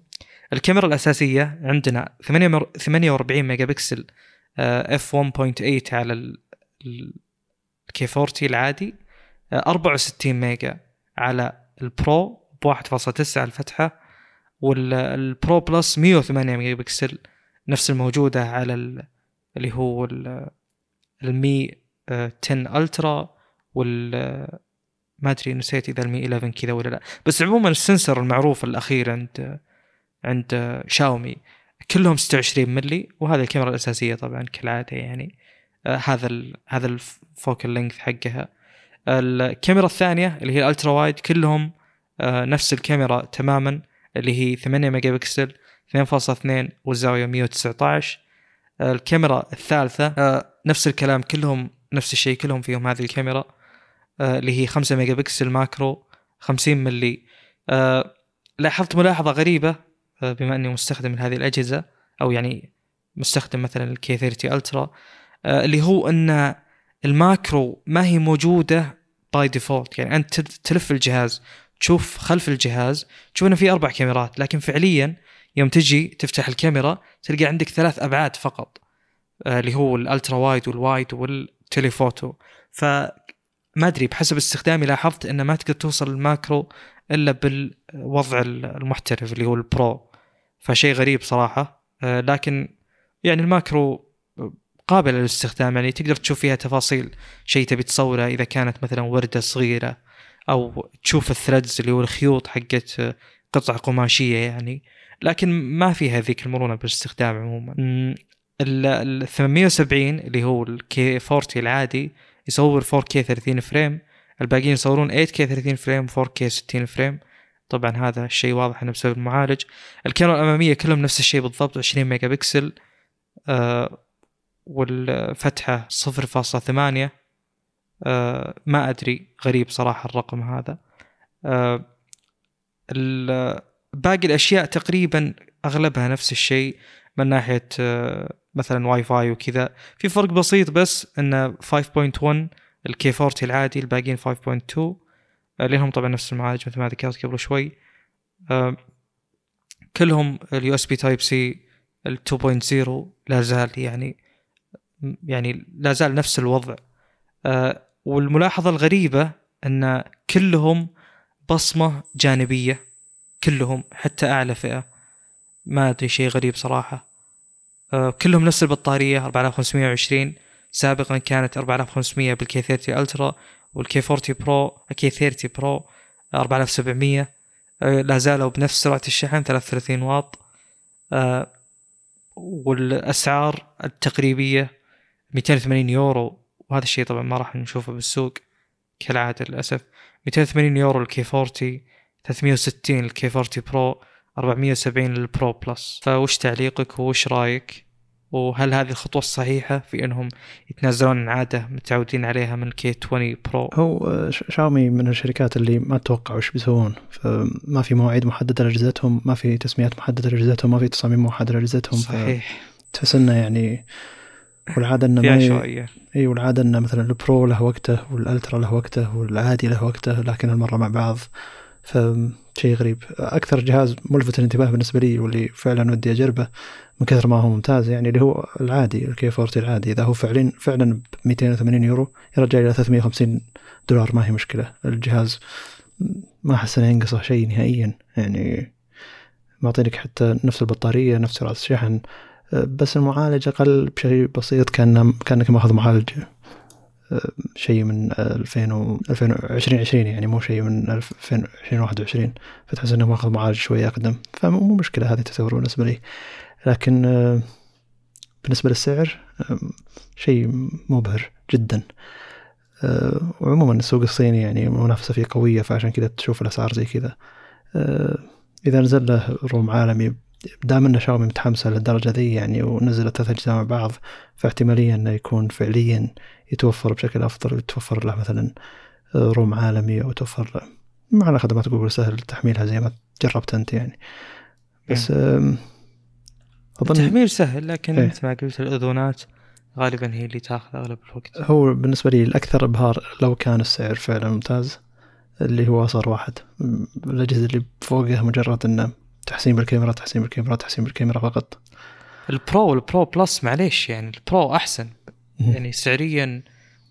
A: الكاميرا الأساسية عندنا 48 ميجا بكسل f 1.8 على ال K 40 العادي. 64 ميجا على البرو ب 1.9 الفتحة وال Pro Plus 108 ميجا بكسل نفس الموجودة على اللي هو ال Mi 10 Ultra وال ما أدري نسيت إذا ال Mi 11 كذا ولا لا. بس عموما ال sensor المعروف الأخير عند عند شاومي كلهم 26 ملي وهذه الكاميرا الأساسية طبعا كالعادة يعني آه هذا ال هذا ال focal length حقها. الكاميرا الثانية اللي هي ال ultra wide كلهم آه، نفس الكاميرا تماما اللي هي 8 ميجا بكسل 2.2 والزاوية 119 الكاميرا الثالثة آه، نفس الكلام كلهم نفس الشيء كلهم فيهم هذه الكاميرا آه، اللي هي 5 ميجا بكسل macro 50 ملي لاحظت ملاحظة غريبة بما أني مستخدم هذه الأجهزة أو يعني مستخدم مثلا ال K 30 Ultra اللي هو ان الماكرو ما هي موجودة by default يعني أنت تلف الجهاز تشوف خلف الجهاز تشوف إنه في أربع كاميرات لكن فعليا يوم تجي تفتح الكاميرا تلقى عندك ثلاث أبعاد فقط آه، اللي هو ال ultra wide وال wide وال telephoto. ف ما أدري بحسب استخدامي لاحظت إنه ما تقدر توصل ال macro إلا بالوضع المحترف اللي هو ال Pro. فشيء غريب صراحة آه، لكن يعني ال macro قابلة للاستخدام يعني تقدر تشوف فيها تفاصيل شيء تبي تصوره إذا كانت مثلا وردة صغيرة أو تشوف ال threads اللي هو الخيوط حقت قطع قماشية يعني. لكن ما فيها ذيك المرونة بالاستخدام عموما. ال 870 اللي هو ال K 40 العادي يصور 4K 30 frame. الباقيين يصورون 8K 30 frame 4K 60 frame. طبعا هذا الشيء واضح إنه بسبب المعالج. الكاميرا الأمامية كلهم نفس الشيء بالضبط 20 ميجا بكسل آه والفتحة 0.8 آه ما أدري غريب صراحة الرقم هذا. آه باقي الأشياء تقريبا أغلبها نفس الشيء من ناحية آه مثلا واي فاي وكذا. في فرق بسيط بس إن 5.1 ال K 40 العادي الباقيين 5.2 لهم طبعا نفس المعالج مثل ما ذكرت قبل شوي. آه، كلهم ال USB Type C ال 2.0 لا زال يعني يعني لا زال نفس الوضع. آه، والملاحظة الغريبة أن كلهم بصمة جانبية كلهم حتى أعلى فئة. ما أدري شيء غريب صراحة. آه، كلهم نفس البطارية 4520 سابقا كانت 4500 بال K 30 Ultra وال K 40 Pro K 30 Pro 4700 لا زالوا بنفس سرعة الشحن 33 واط. آه، والأسعار التقريبية 280 يورو وهذا الشيء طبعا ما راح نشوفه بالسوق كالعادة للأسف. 280 يورو ال K 40 360 ال K 40 Pro 470 لل Pro Plus. فوش تعليقك وش رأيك؟ وهل هذه الخطوة الصحيحة في إنهم يتنازلون عن عادة متعودين عليها من K 20 Pro؟
B: هو آه، شاومي من الشركات اللي ما تتوقع وش بيسوون. فما في مواعيد محددة لأجهزتهم ما في تسميات محددة لأجهزتهم ما في تصاميم موحدة لأجهزتهم
A: صحيح.
B: تحس إنه يعني والعادة إنه
A: ما.
B: إي والعادة إنه مثلا ال Pro له وقته وال Ultra له وقته والعادي له وقته لكن المرة مع بعض فشيء غريب. أكثر جهاز ملفت للانتباه بالنسبة لي واللي فعلا ودي أجربه من كثر ما هو ممتاز يعني اللي هو العادي الكي 40 العادي. إذا هو فعلا فعلا ب 280 يورو يرجع إلى 350 دولار ما هي مشكلة. الجهاز ما أحس إنه ينقصه شيء نهائيا يعني. معطينك حتى نفس البطارية نفس رأس الشحن بس المعالج أقل بشيء بسيط كان كأنك ماخذ معالج شيء من 2000 و 2020 يعني مو شيء من 2021 فتحس إنه ماخذ معالج شوي أقدم. فمو مشكلة هذه تعتبر بالنسبة لي. لكن آه، بالنسبة للسعر شيء مبهر جدا. آه، وعموما السوق الصيني يعني منافسة فيه قوية فعشان كذا تشوف الأسعار زي كذا. آه، إذا نزل له روم عالمي دام ان شاومي متحمسة للدرجة ذي يعني ونزلت ثلاث أجزاء مع بعض فاحتمالية إنه يكون فعليا يتوفر بشكل أفضل ويتوفر له مثلا روم عالمي أو توفر له معنا خدمات جوجل سهل تحميلها زي ما جربت أنت يعني. بس
A: أظن التحميل سهل لكن إيه. مثل ما قلت الأذونات غالبا هي اللي تاخذ أغلب الوقت.
B: هو بالنسبة لي الأكثر إبهار لو كان السعر فعلا ممتاز اللي هو اصغر واحد. الأجهزة اللي فوقه مجرد إنه تحسين بالكاميرا تحسين بالكاميرا تحسين بالكاميرا فقط.
A: ال Pro وال Pro Plus معليش يعني ال Pro أحسن. يعني سعريا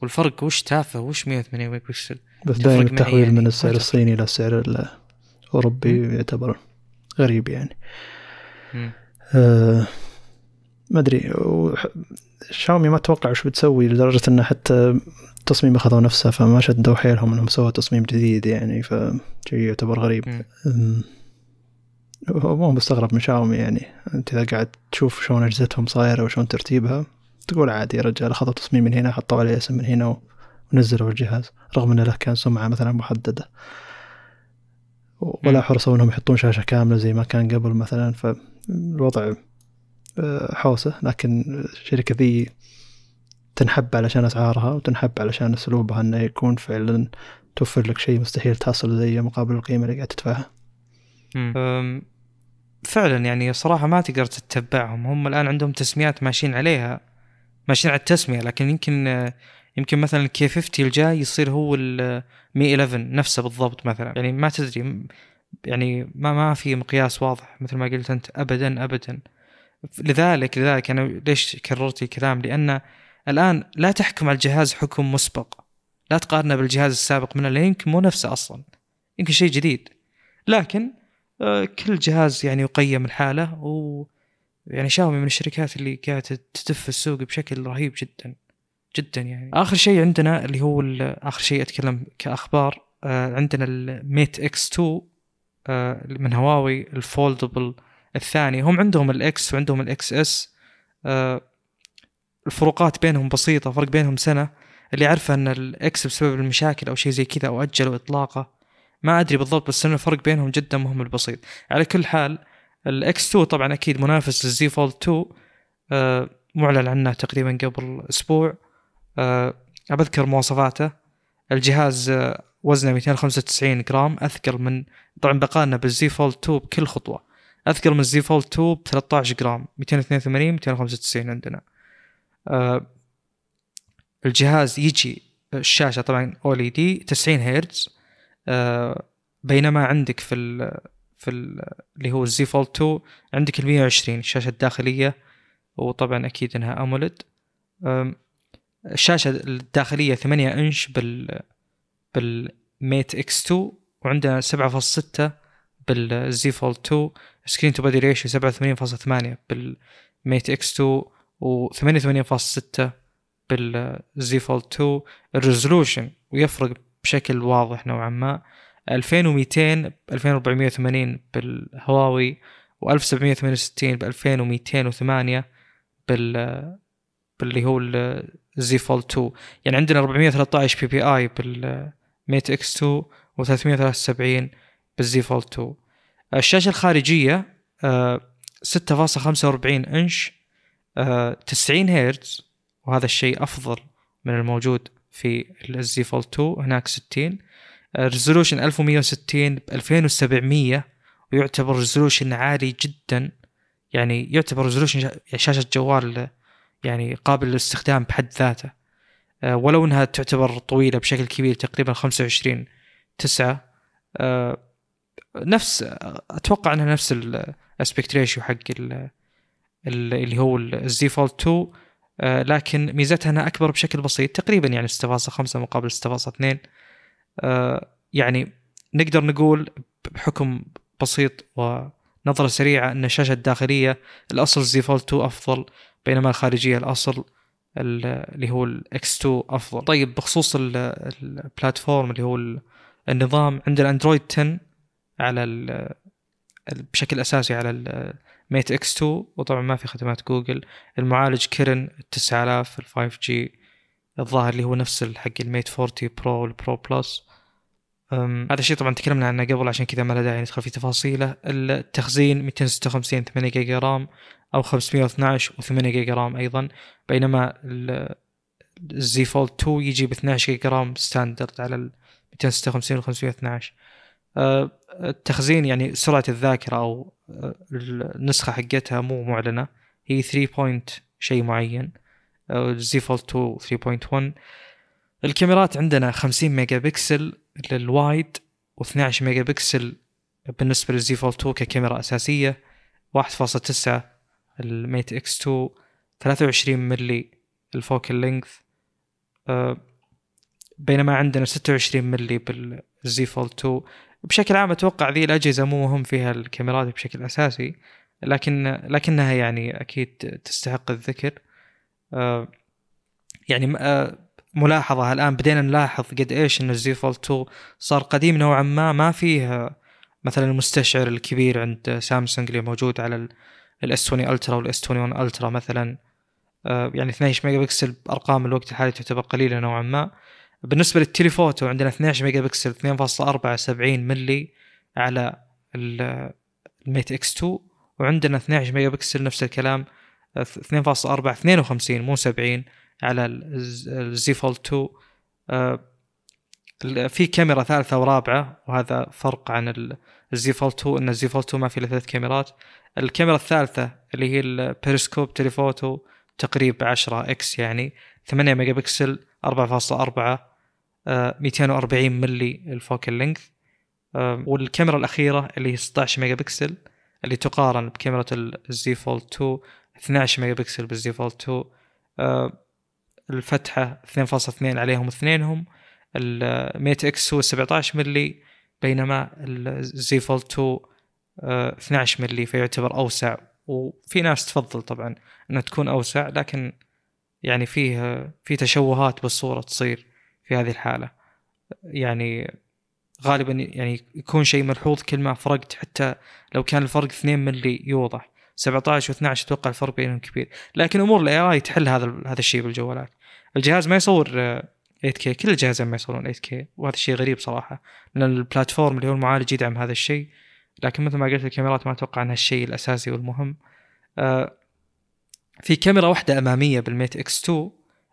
A: والفرق وش تافه وش 180 ميجا بكسل
B: بس دائما التحويل يعني من السعر الصيني إلى السعر الأوروبي يعتبر غريب يعني. آه ما أدري شاومي ما أتوقع وش بتسوي لدرجة إنه حتى التصميم أخذوا نفسه فما شدوا حيلهم إنهم سووا تصميم جديد يعني فشيء يعتبر غريب. مو مستغرب من شاومي يعني. أنت إذا قاعد تشوف شلون اجهزتهم صايرة وشلون ترتيبها تقول عادي يا رجال أخذوا تصميم من هنا حطوا عليه اسم من هنا ونزلوا الجهاز. رغم انه له كان سمعة مثلا محددة. ولا حرصوا إنهم يحطون شاشة كاملة زي ما كان قبل مثلا فالوضع آه، حوسه. لكن الشركة ذي تنحب علشان أسعارها وتنحب علشان أسلوبها إنه يكون فعلا توفر لك شيء مستحيل تحصل زيه مقابل القيمة اللي قاعد تدفعها.
A: فعلا يعني صراحة ما تقدر تتبعهم. هم الآن عندهم تسميات ماشيين عليها ماشيين على التسمية لكن يمكن يمكن مثلا الكي 50 الجاي يصير هو المي 11 نفسه بالضبط مثلا. يعني ما تدري يعني ما ما في مقياس واضح مثل ما قلت أنت ابدا ابدا. لذلك لذلك أنا ليش كررت الكلام؟ لأن الآن لا تحكم على الجهاز حكم مسبق. لا تقارنه بالجهاز السابق منه لأن يمكن مو نفسه أصلا. يمكن شيء جديد. لكن كل جهاز يعني يقيم الحالة و يعني شاومي من الشركات اللي قاعدة تدف السوق بشكل رهيب جدا جدا يعني. آخر شيء عندنا اللي هو آخر شيء أتكلم كأخبار آه عندنا ال Mate X 2 آه من هواوي ال foldable الثاني. هم عندهم الاكس وعندهم الاكس اس آه الفروقات بينهم بسيطة فرق بينهم سنة. اللي عارفه إن ال X بسبب المشاكل أو شيء زي كذا أو أجلوا إطلاقه ما أدري بالضبط بس إنه الفرق بينهم جدا مهم البسيط. على كل حال ال X 2 طبعا أكيد منافس لل Z Fold 2 آه معلن عنه تقريبا قبل أسبوع. آه بذكر مواصفاته. الجهاز آه وزنه 295 جرام. اثقل من طبعا بقالنا بال Z Fold 2 بكل خطوة. اثقل من ال Z Fold 2 ب 13 جرام. 282 295 عندنا. آه الجهاز يجي الشاشة طبعا OLED 90 هرتز بينما عندك في ال في ال اللي هو ال Z Fold 2 عندك ال 120 الشاشه الداخليه وطبعا أكيد إنها AMOLED الشاشة الداخلية 8 إنش بال بال Mate X 2 وعندنا 7.6 بال Z Fold 2 screen to body ratio 87.8 بال Mate X 2 و 88.6 بال Z Fold 2 ال resolution ويفرق بشكل واضح نوعا ما. 2200 ب 2480 بالهواوي و 1768 ب 2208 بال باللي هو ال Z Fold 2 يعني عندنا 413 PPI بال Mate X 2 و 373 بال Z Fold 2 الشاشة الخارجية 6.45 إنش 90 هرتز وهذا الشيء أفضل من الموجود في ال Z Fold 2 هناك 60 resolution 1160 ب 2700 ويعتبر resolution عالي جدا. يعني يعتبر resolution شاشة جوال يعني قابل للاستخدام بحد ذاته. آه، ولو إنها تعتبر طويلة بشكل كبير تقريبا 25 9 آه، نفس أتوقع إنها نفس ال aspect ratio حق اللي هو ال Z Fold 2 آه، لكن ميزتها أنها أكبر بشكل بسيط تقريبا يعني 6.5 مقابل 6.2 آه، يعني نقدر نقول بحكم بسيط ونظرة سريعة أن الشاشة الداخلية الأصل Z Fold 2 أفضل بينما الخارجية الأصل اللي هو ال X 2 أفضل. طيب بخصوص ال platform اللي هو النظام عندنا Android 10 على بشكل أساسي على Mate X 2 وطبعا ما في خدمات جوجل. المعالج Kirin 9000 ال 5 G الظاهر اللي هو نفس حق ال Mate 40 Pro وال Pro Plus هذا الشيء طبعا تكلمنا عنه قبل عشان كذا ما له داعي ندخل في تفاصيله. التخزين 256 8 giga RAM أو 512 و8 giga RAM أيضا. بينما ال Z Fold 2 يجي ب 12 giga RAM standard على ال 256 و 512 التخزين يعني سرعة الذاكرة أو النسخة حقتها مو معلنة. هي 3 point شيء معين. Z Fold 2 3.1 الكاميرات عندنا 50 megapixel لل wide و12 ميجا بكسل بالنسبة لل Z Fold 2 ككاميرا أساسية. 1.9 ال Mate X 2 23 ملي ال focal length آه، بينما عندنا 26 ملي بال Z Fold 2 بشكل عام أتوقع ذي الأجهزة مو مهم فيها الكاميرات بشكل أساسي لكن لكنها يعني أكيد تستحق الذكر. آه، يعني آه، ملاحظة الآن بدينا نلاحظ قد إيش إن ال Z Fold 2 صار قديم نوعا ما ما فيه مثلا المستشعر الكبير عند سامسونج اللي موجود على ال S 20 Ultra وال S 21 Ultra مثلا. آه، يعني 12 ميجا بكسل بأرقام الوقت الحالي تعتبر قليلة نوعا ما. بالنسبة لل telephoto عندنا 12 ميجا بكسل 2.4 70 ملي على ال Mate X 2 وعندنا 12 ميجا بكسل نفس الكلام 2.4 52 مو 70 على ال Z Fold 2 في كاميرا ثالثة ورابعة وهذا فرق عن ال Z Fold 2 إن ال Z Fold 2 ما في إلا ثلاث كاميرات. الكاميرا الثالثة اللي هي ال periscope telephoto تقريب 10 X يعني 8 ميجا بكسل 4.4 240 ملي ال focal length. والكاميرا الأخيرة اللي هي 16 ميجا بكسل اللي تقارن بكاميرا الزي فولد 2 12 ميجا بكسل بالزي فولد 2 الفتحة 2.2 عليهم اثنينهم. الميت إكس هو 17 ملي بينما الزي فولد 2 12 ملي فيعتبر أوسع. وفي ناس تفضل طبعا إنها تكون أوسع لكن يعني فيه في تشوهات بالصورة تصير. في هذه الحالة. يعني غالبا يعني يكون شيء ملحوظ كل ما فرقت حتى لو كان الفرق 2 ملي يوضح. 17 و12 أتوقع الفرق بينهم كبير. لكن أمور الاي اي تحل هذا هذا الشيء بالجوالات. الجهاز ما يصور 8K كل الجهازين ما يصورون 8K وهذا شيء غريب صراحة. لأن البلاتفورم اللي هو المعالج يدعم هذا الشيء. لكن مثل ما قلت الكاميرات ما أتوقع أنها الشيء الأساسي والمهم. آه، في كاميرا واحدة أمامية بالميت إكس 2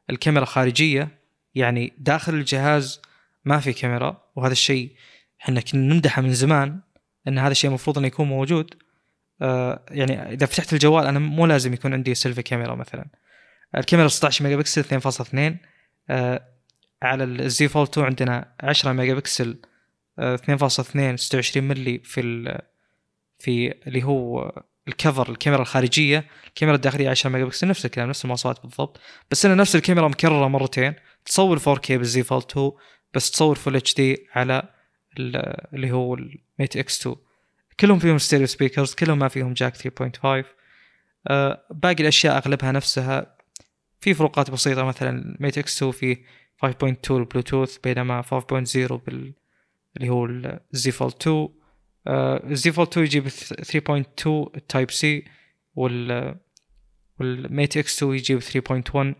A: الكاميرا خارجية. يعني داخل الجهاز ما في كاميرا وهذا الشيء إحنا كنا نمدحه من زمان إن هذا الشيء المفروض إنه يكون موجود. آه يعني إذا فتحت الجوال أنا مو لازم يكون عندي سيلفي كاميرا مثلا. الكاميرا 16 ميجا بكسل 2.2 آه على الزي فولد 2 عندنا 10 ميجا بكسل 2.2 26 ملي في في اللي هو ال cover الكاميرا الخارجية. الكاميرا الداخلية 10 ميجا بكسل نفس الكلام نفس المواصفات بالضبط. بس أنا نفس الكاميرا مكررة مرتين. تصور 4K بالزي فولد 2 بس تصور full HD على اللي هو الميت إكس 2 كلهم فيهم stereo speakers كلهم ما فيهم jack 3.5 آه باقي الأشياء أغلبها نفسها. في فروقات بسيطة مثلا الميت إكس 2 في 5.2 البلوتوث بينما 5.0 بال اللي هو الزي فولد 2 الزي فولد 2 يجيب 3.2 Type-C وال والميت إكس 2 يجيب 3.1 آه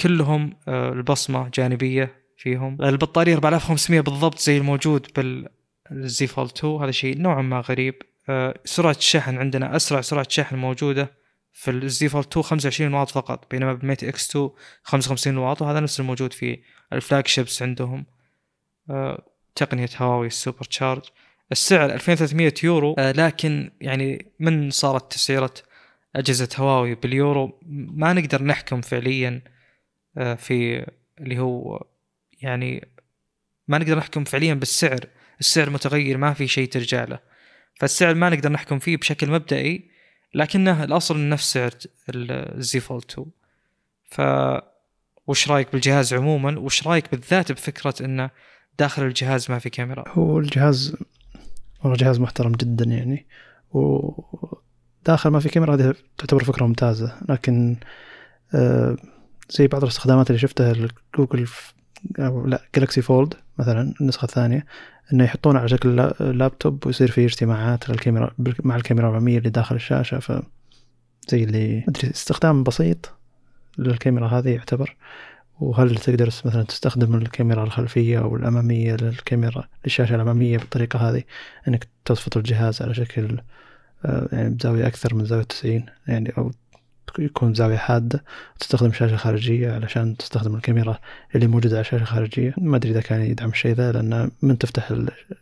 A: كلهم آه البصمة جانبية فيهم. البطارية 4500 بالضبط زي الموجود بالزي فولد 2 هذا شيء نوعا ما غريب. آه سرعة الشحن عندنا أسرع سرعة شحن موجودة في الزي فولد 2 25 واط فقط بينما بالميت إكس 2 55 واط وهذا نفس الموجود في ال flagships عندهم. آه تقنية هواوي ال SuperCharge السعر 2300 يورو. آه لكن يعني من صارت تسعيره أجهزة هواوي باليورو؟ ما نقدر نحكم فعليا. آه في اللي هو يعني ما نقدر نحكم فعليا بالسعر. السعر متغير ما في شيء ترجع له. فالسعر ما نقدر نحكم فيه بشكل مبدئي لكنه الأصل نفس سعر الزي فولد 2 ف وش رأيك بالجهاز عموما؟ وش رأيك بالذات بفكرة إنه داخل الجهاز ما في كاميرا؟
B: هو الجهاز والله جهاز محترم جدا يعني. وداخل ما في كاميرا هذه تعتبر فكرة ممتازة لكن آه زي بعض الاستخدامات اللي شفتها جوجل أو لا جالكسي فولد مثلا النسخة الثانية إنه يحطونه على شكل لابتوب ويصير فيه اجتماعات للكاميرا مع الكاميرا الأمامية اللي داخل الشاشة ف زي اللي أدري استخدام بسيط للكاميرا هذه يعتبر. وهل تقدر مثلا تستخدم الكاميرا الخلفية أو الأمامية للكاميرا للشاشة الأمامية بالطريقة هذه إنك تضبط الجهاز على شكل يعني بزاوية أكثر من زاوية 90 يعني أو يكون زاوية حادة وتستخدم شاشة خارجية علشان تستخدم الكاميرا اللي موجودة على الشاشة الخارجية. ما أدري إذا كان يدعم الشيء ذا لأن من تفتح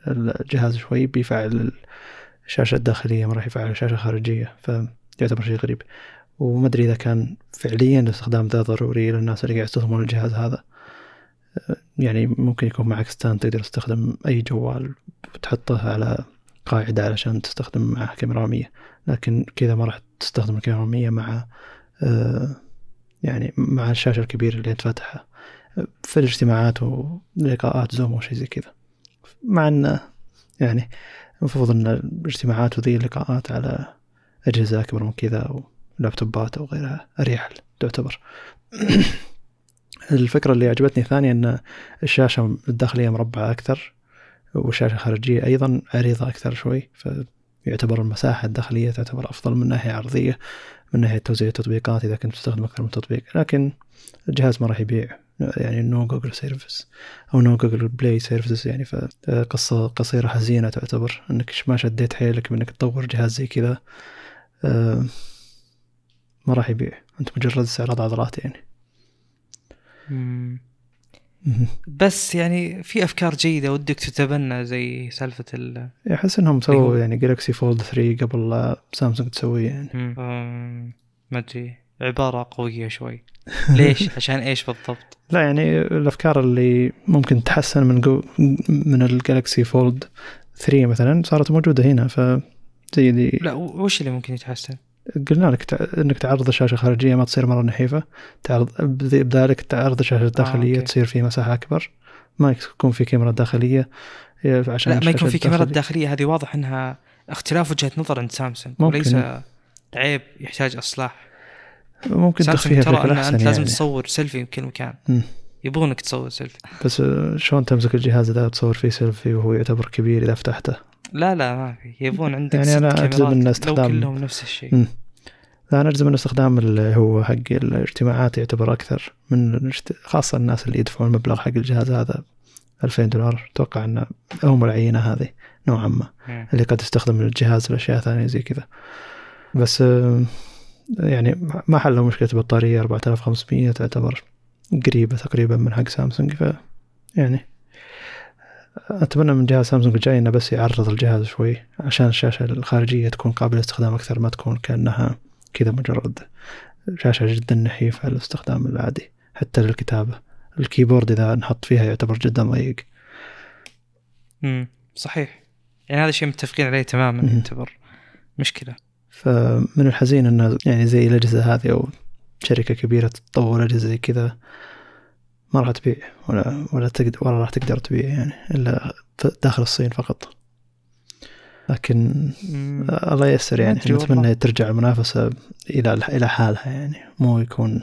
B: الجهاز شوي بيفعل الشاشة الداخلية ما راح يفعل الشاشة الخارجية فيعتبر شيء غريب. وما أدري إذا كان فعليا الاستخدام ذا ضروري للناس اللي قاعد يستخدمون الجهاز هذا. يعني ممكن يكون معك stand تقدر تستخدم أي جوال وتحطه على قاعدة علشان تستخدم معه كاميرا أمامية لكن كذا ما راح تستخدم الكاميرا الأمامية مع يعني مع الشاشة الكبيرة اللي تفتحها في الاجتماعات ولقاءات زوم وشي زي كذا. مع أن يعني المفروض أن الاجتماعات وذي اللقاءات على أجهزة أكبر من كذا أو لابتوبات أو غيرها أريح تعتبر. [COUGHS] الفكرة اللي عجبتني ثانية أن الشاشة الداخلية مربعة أكثر والشاشة الخارجية أيضا عريضة أكثر شوي فيعتبر المساحة الداخلية تعتبر أفضل من ناحية عرضية من ناحية توزيع التطبيقات إذا كنت تستخدم أكثر من تطبيق. لكن الجهاز ما راح يبيع يعني no Google service أو no Google Play service يعني. فقصة قصيرة حزينة تعتبر إنك ما شديت حيلك بإنك تطور جهاز زي كذا آه، ما راح يبيع. أنت مجرد استعراض عضلات يعني.
A: بس يعني في أفكار جيدة ودك تتبنى زي سالفة ال
B: أحس إنهم سووا يعني جالكسي فولد 3 قبل سامسونج تسويه يعني.
A: ما أدري. عبارة قوية شوي. [LAUGHS] ليش؟ عشان إيش بالضبط؟
B: لا يعني الأفكار اللي ممكن تحسن من جو من الجالكسي فولد 3 مثلا صارت موجودة هنا ف زي دي.
A: لا وش اللي ممكن يتحسن؟
B: قلنا لك تع... إنك تعرض الشاشه خارجية ما تصير مرة نحيفة. تعرض بذلك تعرض الشاشه الداخليه آه، تصير في مساحة أكبر. ما يكون في كاميرا داخلية.
A: عشان لا ما يكون في كاميرا داخلية. هذه واضح إنها اختلاف وجهة نظر عند سامسونج.
B: ممكن. وليس
A: عيب يحتاج إصلاح.
B: ممكن تخفيها
A: ترى
B: أن
A: أنت لازم
B: يعني.
A: تصور سيلفي بكل مكان. يبغونك تصور سيلفي.
B: بس شلون تمسك الجهاز إذا تصور فيه سيلفي وهو يعتبر كبير إذا فتحته؟
A: لا لا ما في. يبغون عندك
B: يعني
A: كاميرات.
B: إن
A: لو
B: استخدام-
A: كلهم نفس الشيء.
B: مم. لا أنا أجزم ان استخدام اللي هو حق الاجتماعات يعتبر أكثر من خاصة الناس اللي يدفعون المبلغ حق الجهاز هذا 2000 دولار. أتوقع ان هم العينه هذه نوعا ما
A: مم.
B: اللي قد تستخدم الجهاز لأشياء ثانية زي كذا. بس آه، يعني ما حلوا مشكلة البطارية 4500 تعتبر قريبة تقريبا من حق سامسونج ف يعني أتمنى من جهاز سامسونج الجاي إنه بس يعرض الجهاز شوي عشان الشاشة الخارجية تكون قابلة للاستخدام أكثر ما تكون كأنها كذا مجرد شاشة جدا نحيفه للاستخدام العادي. حتى للكتابة. الكيبورد إذا نحط فيها يعتبر جدا ضيق.
A: مم. صحيح. يعني هذا الشيء متفقين عليه تماما
B: مم.
A: يعتبر مشكلة.
B: فمن الحزين إنه يعني زي الأجهزة هذه أو شركة كبيرة تطور أجهزة زي كذا ما راح تبيع ولا ولا تقدر ولا راح تقدر تبيع يعني إلا داخل الصين فقط. لكن. الله ييسر يعني نتمنى. ترجع المنافسة إلى إلى حالها يعني. مو يكون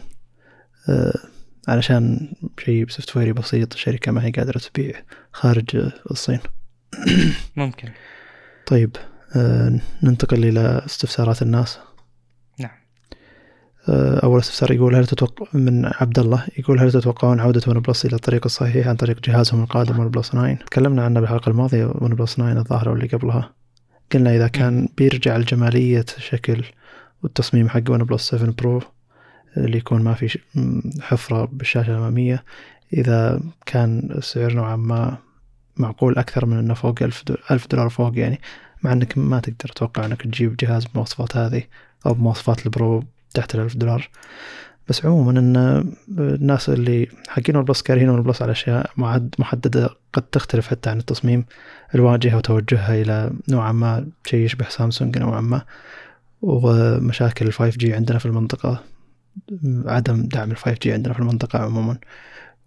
B: آه علشان شيء ب software بسيط الشركة ما هي قادرة تبيع خارج الصين.
A: ممكن.
B: طيب آه ننتقل إلى استفسارات الناس. أول استفسار يقول هل تتوقع من عبد الله يقول هل تتوقعون عودة ون بلس إلى الطريق الصحيح عن طريق جهازهم القادم ون بلس 9 تكلمنا عنه بالحلقة الماضية ون بلس 9 الظاهرة واللي قبلها. قلنا إذا كان بيرجع الجمالية الشكل والتصميم حق ون بلس 7 Pro اللي يكون ما في حفرة بالشاشة الأمامية. إذا كان السعر نوعا ما معقول أكثر من أنه فوق ألف دولار فوق يعني مع أنك ما تقدر تتوقع أنك تجيب جهاز بمواصفات هذه أو بمواصفات ال Pro تحت الألف دولار. بس عموما إن الناس اللي حقين ون بلس كارهين ون بلس على أشياء محددة قد تختلف حتى عن التصميم الواجهة وتوجهها إلى نوعا ما شيء يشبه سامسونج نوعا ما. ومشاكل ال 5 G عندنا في المنطقة عدم دعم ال 5 G عندنا في المنطقة عموما.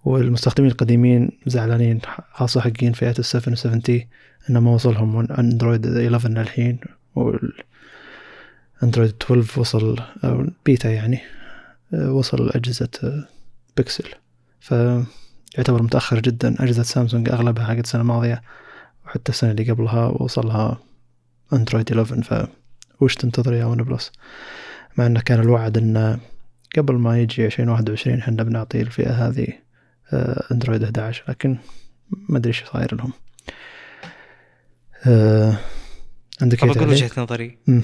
B: والمستخدمين القديمين زعلانين خاصة حقين فئة ال 7 و 7 T انه ما وصلهم اندرويد 11 للحين اندرويد 12 وصل أو بيتا يعني آه، وصل أجهزة آه، بيكسل. فيعتبر متأخر جدا. أجهزة سامسونج أغلبها حقت السنة الماضية وحتى السنة اللي قبلها وصلها أندرويد 11 فوش تنتظر يا OnePlus مع أنه كان الوعد أنه قبل ما يجي 2021 إحنا بنعطي الفئة هذه آه، أندرويد 11 لكن ما أدري إيش صاير لهم. آه، عندك؟
A: وجهة نظري.
B: مم.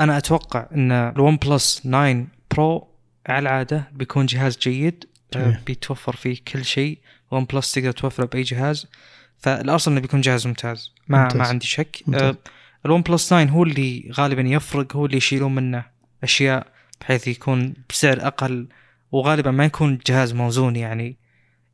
A: أنا أتوقع إن ال OnePlus 9 Pro على العادة بيكون جهاز جيد آه،
B: جميل.
A: بيتوفر فيه كل شيء. OnePlus تقدر توفره بأي جهاز. فالأصل إنه بيكون جهاز ممتاز. ما
B: ممتاز.
A: ما عندي شك.
B: ممتاز.
A: آه، ال OnePlus 9 هو اللي غالبا يفرق هو اللي يشيلون منه أشياء بحيث يكون بسعر أقل. وغالبا ما يكون جهاز موزون يعني.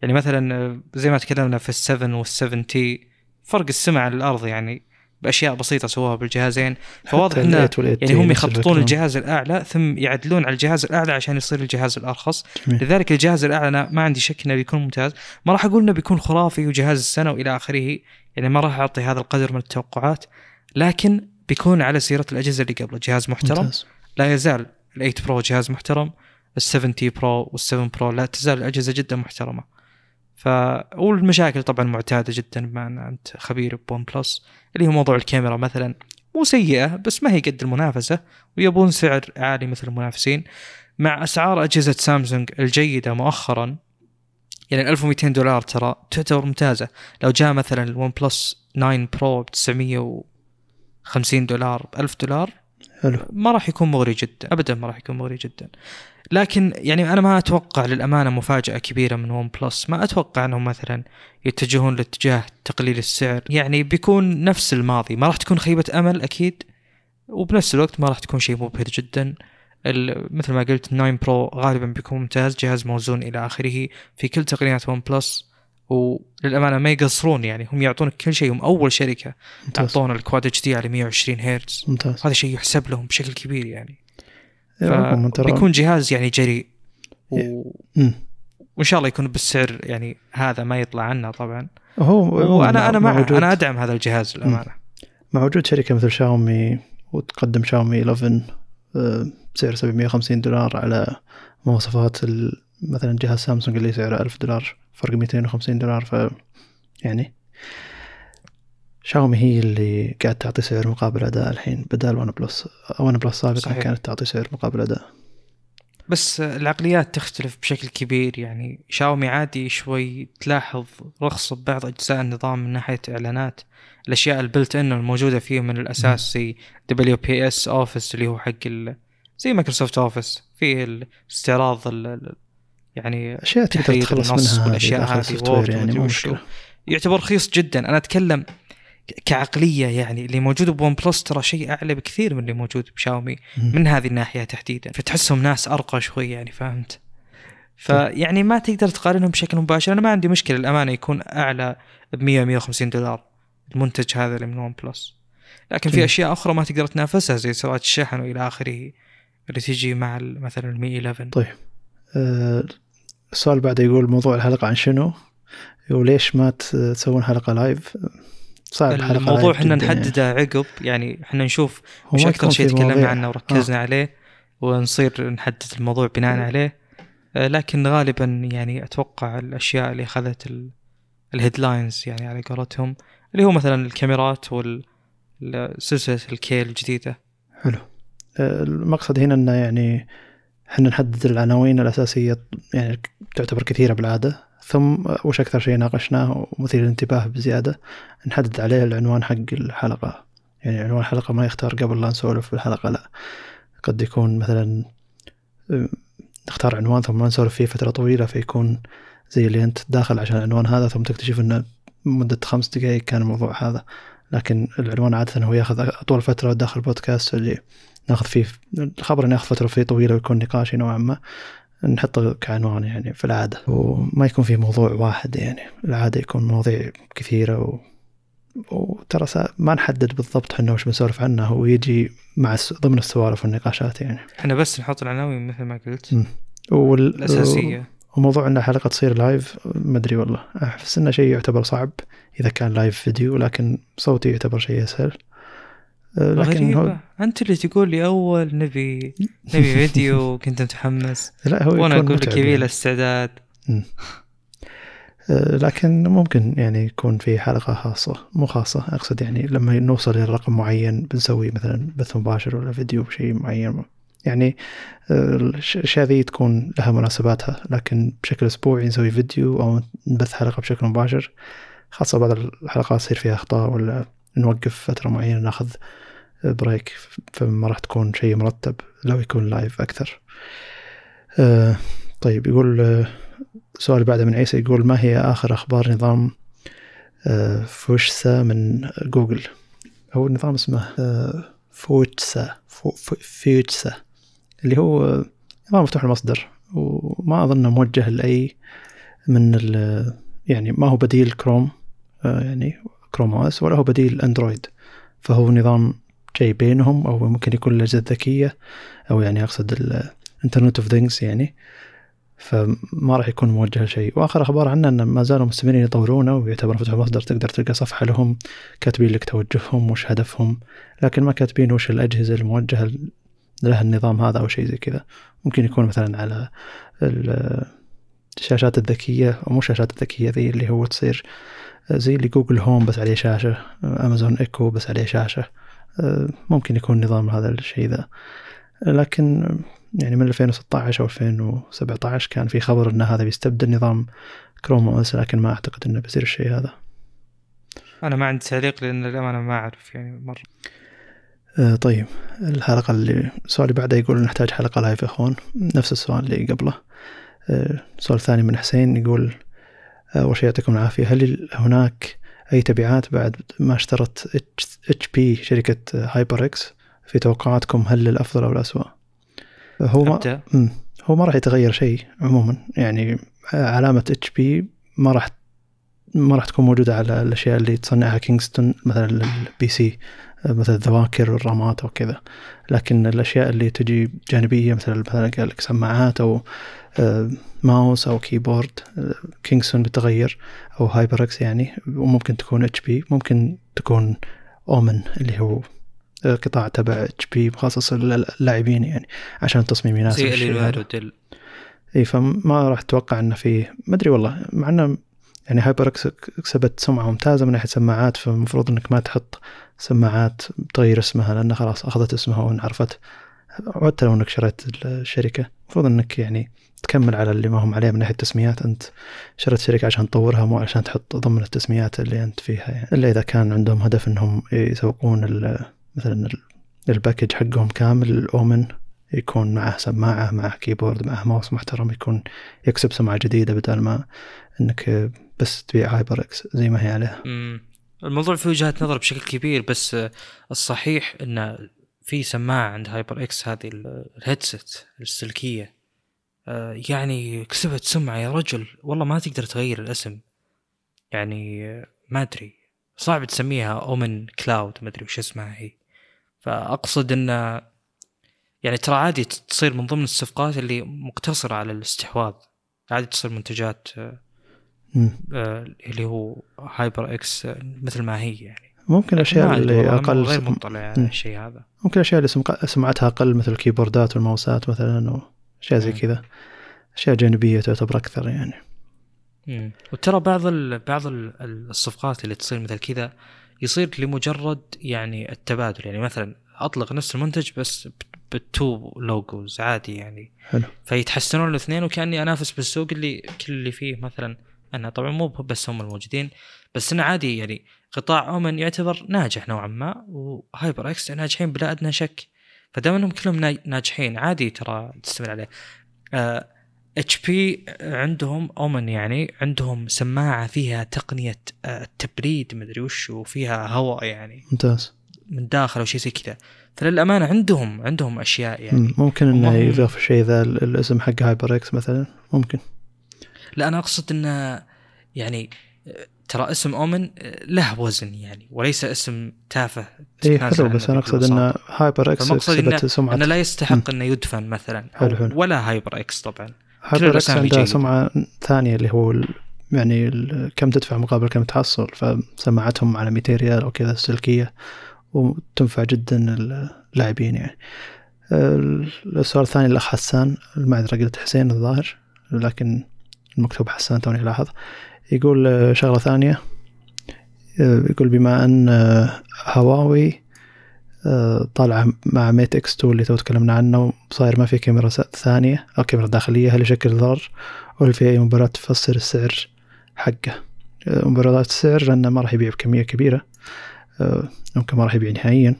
A: يعني مثلا آه، زي ما تكلمنا في ال7 وال7 T فرق السما على الأرض يعني. بأشياء بسيطة سووها بالجهازين فواضح انه
B: ال 8 وال 8
A: يعني هم
B: الفكرة.
A: الجهاز الأعلى ثم يعدلون على الجهاز الأعلى عشان يصير الجهاز الأرخص
B: جميل.
A: لذلك الجهاز الأعلى أنا ما عندي شك إنه بيكون ممتاز ما راح أقول إنه بيكون خرافي وجهاز السنة وإلى آخره يعني ما راح أعطي هذا القدر من التوقعات لكن بيكون على سيرة الأجهزة اللي قبله جهاز محترم
B: ممتاز.
A: لا يزال ال8 Pro جهاز محترم ال7 T Pro وال7 Pro لا تزال الأجهزة جدا محترمة ف والمشاكل طبعا معتادة جدا بما أن أنت خبير ب OnePlus اللي هو موضوع الكاميرا مثلا. مو سيئة بس ما هي قد المنافسة ويبون سعر عالي مثل المنافسين. مع أسعار أجهزة سامسونج الجيدة مؤخرا يعني ال 1200 دولار ترى تعتبر ممتازة. لو جاء مثلا ال OnePlus 9 Pro ب 950 دولار ب 1000 دولار
B: حلو.
A: ما راح يكون مغري جدا ابدا ما راح يكون مغري جدا. لكن يعني أنا ما أتوقع للأمانة مفاجأة كبيرة من OnePlus ما أتوقع أنهم مثلا يتجهون لاتجاه تقليل السعر. يعني بيكون نفس الماضي. ما راح تكون خيبة أمل أكيد وبنفس الوقت ما راح تكون شيء مبهر جدا. مثل ما قلت 9 Pro غالبا بيكون ممتاز جهاز موزون إلى آخره في كل تقنيات OnePlus وللأمانة ما يقصرون يعني. هم يعطونك كل شيء. هم أول
B: شركة
A: أعطونا ال Quad HD على 120 هرتز.
B: ممتاز.
A: هذا شيء يحسب لهم بشكل كبير يعني.
B: ترى
A: بيكون جهاز يعني جريء. و...
B: مم.
A: وإن شاء الله يكون بالسعر يعني هذا ما يطلع عنه طبعا.
B: هو
A: وأنا أنا مع
B: وجود
A: أنا أدعم هذا الجهاز للأمانة.
B: مع وجود شركة مثل شاومي وتقدم شاومي 11 آه، بسعر 750 دولار على مواصفات ال- مثلا جهاز سامسونج اللي سعره 1000 دولار فرق 250 دولار ف يعني شاومي هي اللي قاعد تعطي سعر مقابل أداء الحين بدال ون بلس OnePlus سابقا. كانت تعطي سعر مقابل أداء
A: بس العقليات تختلف بشكل كبير يعني شاومي عادي شوي تلاحظ رخص ببعض أجزاء النظام من ناحية إعلانات الأشياء ال built-in الموجودة فيه من الأساس زي WPS Office اللي هو حق. زي Microsoft Office فيه. ال- يعني
B: أشياء تقدر تخلص منها داخل
A: هذه
B: Word يعني. مشكلة.
A: يعتبر رخيص جدا. أنا أتكلم كعقلية يعني اللي موجود ب OnePlus ترى شيء أعلى بكثير من اللي موجود بشاومي. من هذه الناحية تحديدا. فتحسهم ناس أرقى شوي يعني فهمت؟ فيعني ما تقدر تقارنهم بشكل مباشر. أنا ما عندي مشكلة الأمانة يكون أعلى ب 100 150 دولار المنتج هذا اللي من OnePlus. لكن في
B: جميل.
A: أشياء أخرى ما تقدر تنافسها زي سرعه الشحن وإلى آخره اللي تجي مع مثلا ال Mi 11
B: طيب. آه، السؤال بعده يقول موضوع الحلقة عن شنو؟ يقول ليش ما تسوون حلقة live؟ صعب حلقة
A: الموضوع
B: إحنا يعني.
A: نحدده عقب يعني إحنا نشوف وش
B: أكثر
A: شيء تكلمنا. عنه وركزنا عليه ونصير نحدد الموضوع بناء عليه آه، لكن غالبا يعني أتوقع الأشياء اللي اخذت ال- ال headlines يعني على قولتهم اللي هو مثلا الكاميرات وال ال- سلسلة الكيل الجديدة
B: حلو آه، المقصد هنا إنه يعني إحنا نحدد العناوين الأساسية يعني تعتبر كثيرة بالعادة. ثم وش أكثر شيء ناقشناه ومثير للانتباه بزيادة نحدد عليه العنوان حق الحلقة. يعني عنوان الحلقة ما يختار قبل لا نسولف في الحلقة لا. قد يكون مثلا آه، نختار عنوان ثم ما نسولف فيه فترة طويلة فيكون زي اللي أنت داخل عشان العنوان هذا ثم تكتشف إنه مدة خمس دقائق كان الموضوع هذا. لكن العنوان عادة هو ياخذ أطول فترة داخل البودكاست اللي ناخذ فيه الخبر انه ياخذ فترة فيه طويلة ويكون نقاشي نوعا ما نحطه كعنوان يعني في العادة. وما يكون في موضوع واحد يعني العادة يكون مواضيع كثيرة و... وترى ما نحدد بالضبط إحنا وش بنسولف عنه هو يجي مع الس- ضمن السوالف والنقاشات يعني.
A: إحنا بس نحط العناوين مثل ما قلت.
B: م. وال...
A: الأساسية.
B: وموضوع إن الحلقة تصير live ما أدري والله. أحس إنه شيء يعتبر صعب إذا كان live فيديو لكن صوتي يعتبر شيء أسهل. لكن هو
A: أنت اللي تقول لي أول نبي نبي [LAUGHS] فيديو كنت متحمس.
B: لا هو وأنا
A: أقول لك يبي
B: يعني.
A: له استعداد.
B: أه، لكن ممكن يعني يكون في حلقة خاصة مو خاصة أقصد يعني لما نوصل إلى رقم معين بنسوي مثلا بث مباشر ولا فيديو بشيء معين. يعني الش- الأشياء ذي تكون لها مناسباتها لكن بشكل أسبوعي نسوي فيديو أو نبث حلقة بشكل مباشر خاصة بعض الحلقات يصير فيها أخطاء ولا نوقف فترة معينة ناخذ break فما راح تكون شيء مرتب لو يكون live أكثر. أه، طيب يقول أه، السؤال اللي بعده من عيسى يقول ما هي آخر أخبار نظام آه، فوشسا من جوجل؟ هو النظام اسمه آه، فوتسا فو- فو- فوتسا اللي هو آه، نظام مفتوح المصدر وما أظنه موجه لأي من يعني ما هو بديل كروم آه، يعني Chrome OS ولا هو بديل اندرويد فهو نظام شيء بينهم أو ممكن يكون الاجهزه الذكيه أو يعني أقصد ال internet of things يعني. فما راح يكون موجه لشيء. وآخر أخبار عنه إن ما زالوا مستمرين يطورونه ويعتبر فتح مصدر تقدر تلقى صفحة لهم كاتبين لك توجههم وش هدفهم. لكن ما كاتبين وش الأجهزة الموجهة له النظام هذا أو شيء زي كذا. ممكن يكون مثلا على ال- الشاشات الذكية أو مو الشاشات الذكية ذي اللي هو تصير زي اللي Google Home بس عليه شاشة Amazon Echo بس عليه شاشة. ممكن يكون نظام هذا الشيء ذا. لكن يعني من 2016 أو 2017 كان في خبر إن هذا بيستبدل نظام Chrome OS لكن ما أعتقد إنه بيصير الشيء هذا.
A: أنا ما عندي تعليق لأن للأمانة ما أعرف يعني مرة.
B: آه، طيب. الحلقة اللي السؤال اللي بعده يقول نحتاج حلقة live يا أخوان. نفس السؤال اللي قبله. آه، سؤال ثاني من حسين يقول آه، أول شيء يعطيكم العافية. هل هناك أي تبعات بعد ما اشترت HP شركة HyperX في توقعاتكم؟ هل الأفضل أو الأسوأ؟ هو ما. هو ما راح يتغير شيء عموما. يعني علامة HP ما راح ما راح تكون موجودة على الأشياء اللي تصنعها كينغستون مثلا ال PC مثل الذواكر والرامات أو كذا. لكن الأشياء اللي تجي جانبية مثل مثلا سماعات أو آه، ماوس أو keyboard آه، كينغستون بتغير أو HyperX يعني وممكن تكون HP ممكن تكون Omen اللي هو قطاع تبع HP مخصص للاعبين يعني عشان التصميم يناسب الشيء إي فما راح أتوقع إنه في ما أدري والله مع إنه يعني HyperX كسبت سمعة ممتازة من ناحية سماعات فالمفروض إنك ما تحط سماعات تغير اسمها لأنها خلاص أخذت اسمها وانعرفت. حتى لو إنك شريت الشركة المفروض إنك يعني تكمل على اللي ما هم عليه من ناحية التسميات. أنت شريت شركة عشان تطورها مو عشان تحط ضمن التسميات اللي أنت فيها يعني. إلا إذا كان عندهم هدف إنهم يسوقون مثلا ال- ال package حقهم كامل ال Omen يكون معه سماعة معه keyboard معه ماوس محترم يكون يكسب سمعه جديدة بدل ما إنك بس تبيع HyperX زي ما هي عليها.
A: الموضوع في وجهة نظر بشكل كبير بس الصحيح إن في سماعة عند HyperX هذه ال- الهيدسет السلكية. آه، يعني كسبت سمعة يا رجل. والله ما تقدر تغير الاسم. يعني آه، ما أدري. صعب تسميها Omen Cloud ما أدري وش اسمها هي. فأقصد إن يعني ترى عادي تصير من ضمن الصفقات اللي مقتصرة على الاستحواذ. عادي تصير منتجات آه،. آه، اللي هو HyperX آه، مثل ما هي يعني.
B: ممكن الاشياء اللي أقل
A: غير. مطلع على. الشيء هذا
B: ممكن الاشياء اللي سمعتها أقل مثل الكيبوردات والماوسات مثلا واشياء زي. كذا أشياء جانبية تعتبر أكثر يعني
A: مم. وترى بعض ال... بعض ال- الصفقات اللي تصير مثل كذا يصير لمجرد يعني التبادل يعني مثلا أطلق نفس المنتج بس بال two logos عادي يعني
B: حلو
A: فيتحسنون الاثنين وكأني أنافس بالسوق اللي كل اللي فيه مثلا أنا طبعا مو بس هم الموجودين بس إنه عادي يعني قطاع Omen يعتبر ناجح نوعا ما و HyperX ناجحين بلا ادنى شك. فدام إنهم كلهم نا- ناجحين عادي ترى تستمر عليه. HP عندهم Omen يعني عندهم سماعة فيها تقنية آه، التبريد مدري وش وفيها هواء يعني
B: ممتاز.
A: من داخل أو شيء زي كذا. فللأمانة عندهم عندهم أشياء يعني.
B: مم. ممكن
A: إنه
B: يضاف شيء ذا ال- الاسم حق HyperX مثلا ممكن.
A: لا أنا أقصد إنه يعني آه، ترى اسم Omen آه، له وزن يعني وليس اسم تافه
B: اي حلو بس
A: أنا
B: أقصد ان
A: بساطة. HyperX انه,
B: كسبت سمعه
A: إنه لا يستحق إنه يدفن مثلا
B: حلو حلو.
A: ولا HyperX طبعا
B: HyperX
A: جيدة.
B: سمعة ثانية اللي هو ال- يعني ال- كم تدفع مقابل كم تحصل فسماعتهم على 200 ريال أو كذا سلكية وتنفع جدا اللاعبين يعني ال- السؤال الثاني الاخ حسان المعذره قلت حسين الظاهر لكن المكتوب حسان توني لاحظ يقول آه، شغلة ثانية. آه، يقول بما أن آه، هواوي طالعه مع Mate X 2 اللي تو تكلمنا عنه صاير ما في كاميرا ثانية أو كاميرا داخلية هل يشكل ضرر؟ وهل في أي مباراة تفسر السعر حقه؟ مباريات السعر لأنه ما راح يبيع بكمية كبيرة. آه، ممكن ما راح يبيع نهائيا.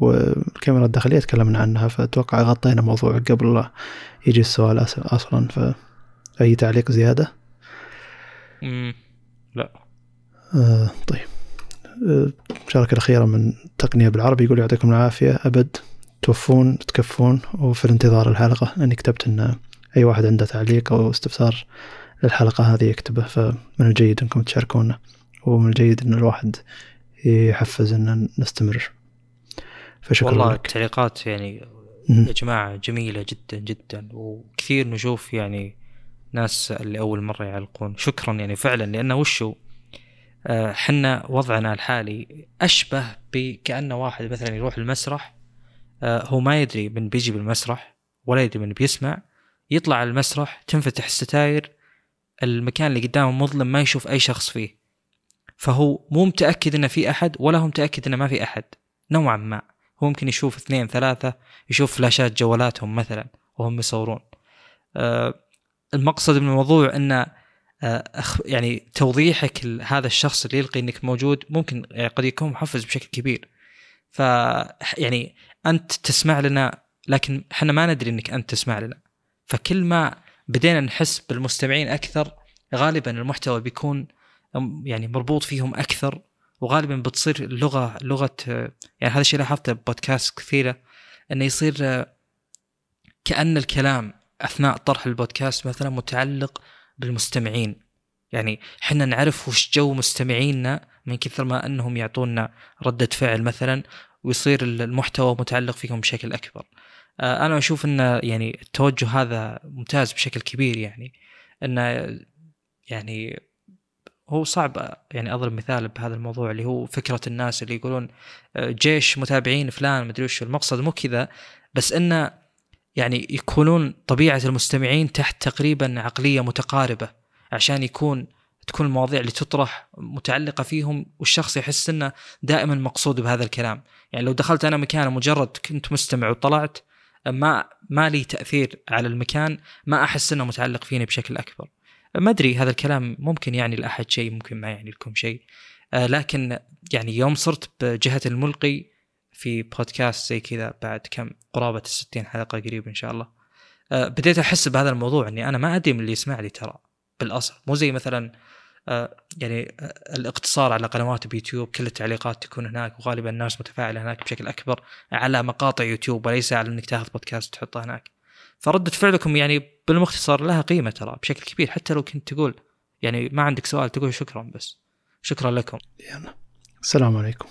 B: والكاميرا الداخلية تكلمنا عنها فأتوقع غطينا موضوع قبل لا يجي السؤال أصلا فأي تعليق
A: زيادة. لا.
B: آه طيب. آه، المشاركة الأخيرة من تقنية بالعربي يقول يعطيكم العافية. أبد توفون تكفون وفي الانتظار الحلقة. لأني كتبت أن أي واحد عنده تعليق أو استفسار للحلقة هذه يكتبه فمن الجيد أنكم تشاركونا ومن الجيد أن الواحد يحفز أن نستمر. فشكرا
A: والله
B: لك.
A: التعليقات يعني. يا جماعة جميلة جدا جدا وكثير نشوف يعني ناس اللي أول مرة يعلقون. شكرا يعني فعلا لأنه وشو؟ آه، حنا وضعنا الحالي أشبه بكانه واحد مثلا يروح المسرح آه، هو ما يدري من بيجي بالمسرح ولا يدري من بيسمع يطلع على المسرح تنفتح الستاير المكان اللي قدامه مظلم ما يشوف أي شخص فيه. فهو مو متأكد إنه في أحد ولا هو متأكد إنه ما في أحد. نوعا ما. هو ممكن يشوف اثنين ثلاثة يشوف فلاشات جوالاتهم مثلا وهم يصورون. آه، المقصد من الموضوع إن آه، يعني توضيحك لهذا الشخص اللي يلقي إنك موجود ممكن يعني قد يكون محفز بشكل كبير. ف يعني أنت تسمع لنا لكن إحنا ما ندري إنك أنت تسمع لنا. فكل ما بدينا نحس بالمستمعين أكثر غالبا المحتوى بيكون يعني مربوط فيهم أكثر وغالبا بتصير اللغة لغة يعني هذا الشيء لاحظته ببودكاست كثيرة إنه يصير آه، كأن الكلام أثناء طرح البودكاست مثلا متعلق بالمستمعين يعني حنا نعرف وش جو مستمعينا من كثر ما أنهم يعطونا ردة فعل مثلا ويصير المحتوى متعلق فيهم بشكل أكبر. آه، أنا أشوف إن يعني التوجه هذا ممتاز بشكل كبير يعني انه يعني هو صعب يعني أضرب مثال بهذا الموضوع اللي هو فكرة الناس اللي يقولون آه، جيش متابعين فلان مدري وش المقصد مو كذا بس انه يعني يكونون طبيعة المستمعين تحت تقريبا عقلية متقاربة عشان يكون تكون المواضيع اللي تطرح متعلقة فيهم والشخص يحس إنه دائما مقصود بهذا الكلام. يعني لو دخلت أنا مكان مجرد كنت مستمع وطلعت ما ما لي تأثير على المكان ما أحس إنه متعلق فيني بشكل أكبر. ما أدري هذا الكلام ممكن يعني لأحد شيء ممكن ما يعني لكم شيء. آه، لكن يعني يوم صرت بجهة الملقي في بودكاست زي كذا بعد كم قرابة الستين حلقة قريب إن شاء الله. آه، بديت أحس بهذا الموضوع إني أنا ما أدري من اللي يسمع لي ترى بالأصل. مو زي مثلا آه، يعني آه، الاقتصار على قنوات بيوتيوب كل التعليقات تكون هناك وغالبا الناس متفاعلة هناك بشكل أكبر على مقاطع يوتيوب وليس على إنك تاخذ بودكاست وتحطه هناك. فردة فعلكم يعني بالمختصر لها قيمة ترى بشكل كبير حتى لو كنت تقول يعني ما عندك سؤال تقول شكرا بس. شكرا لكم.
B: يلا. السلام عليكم.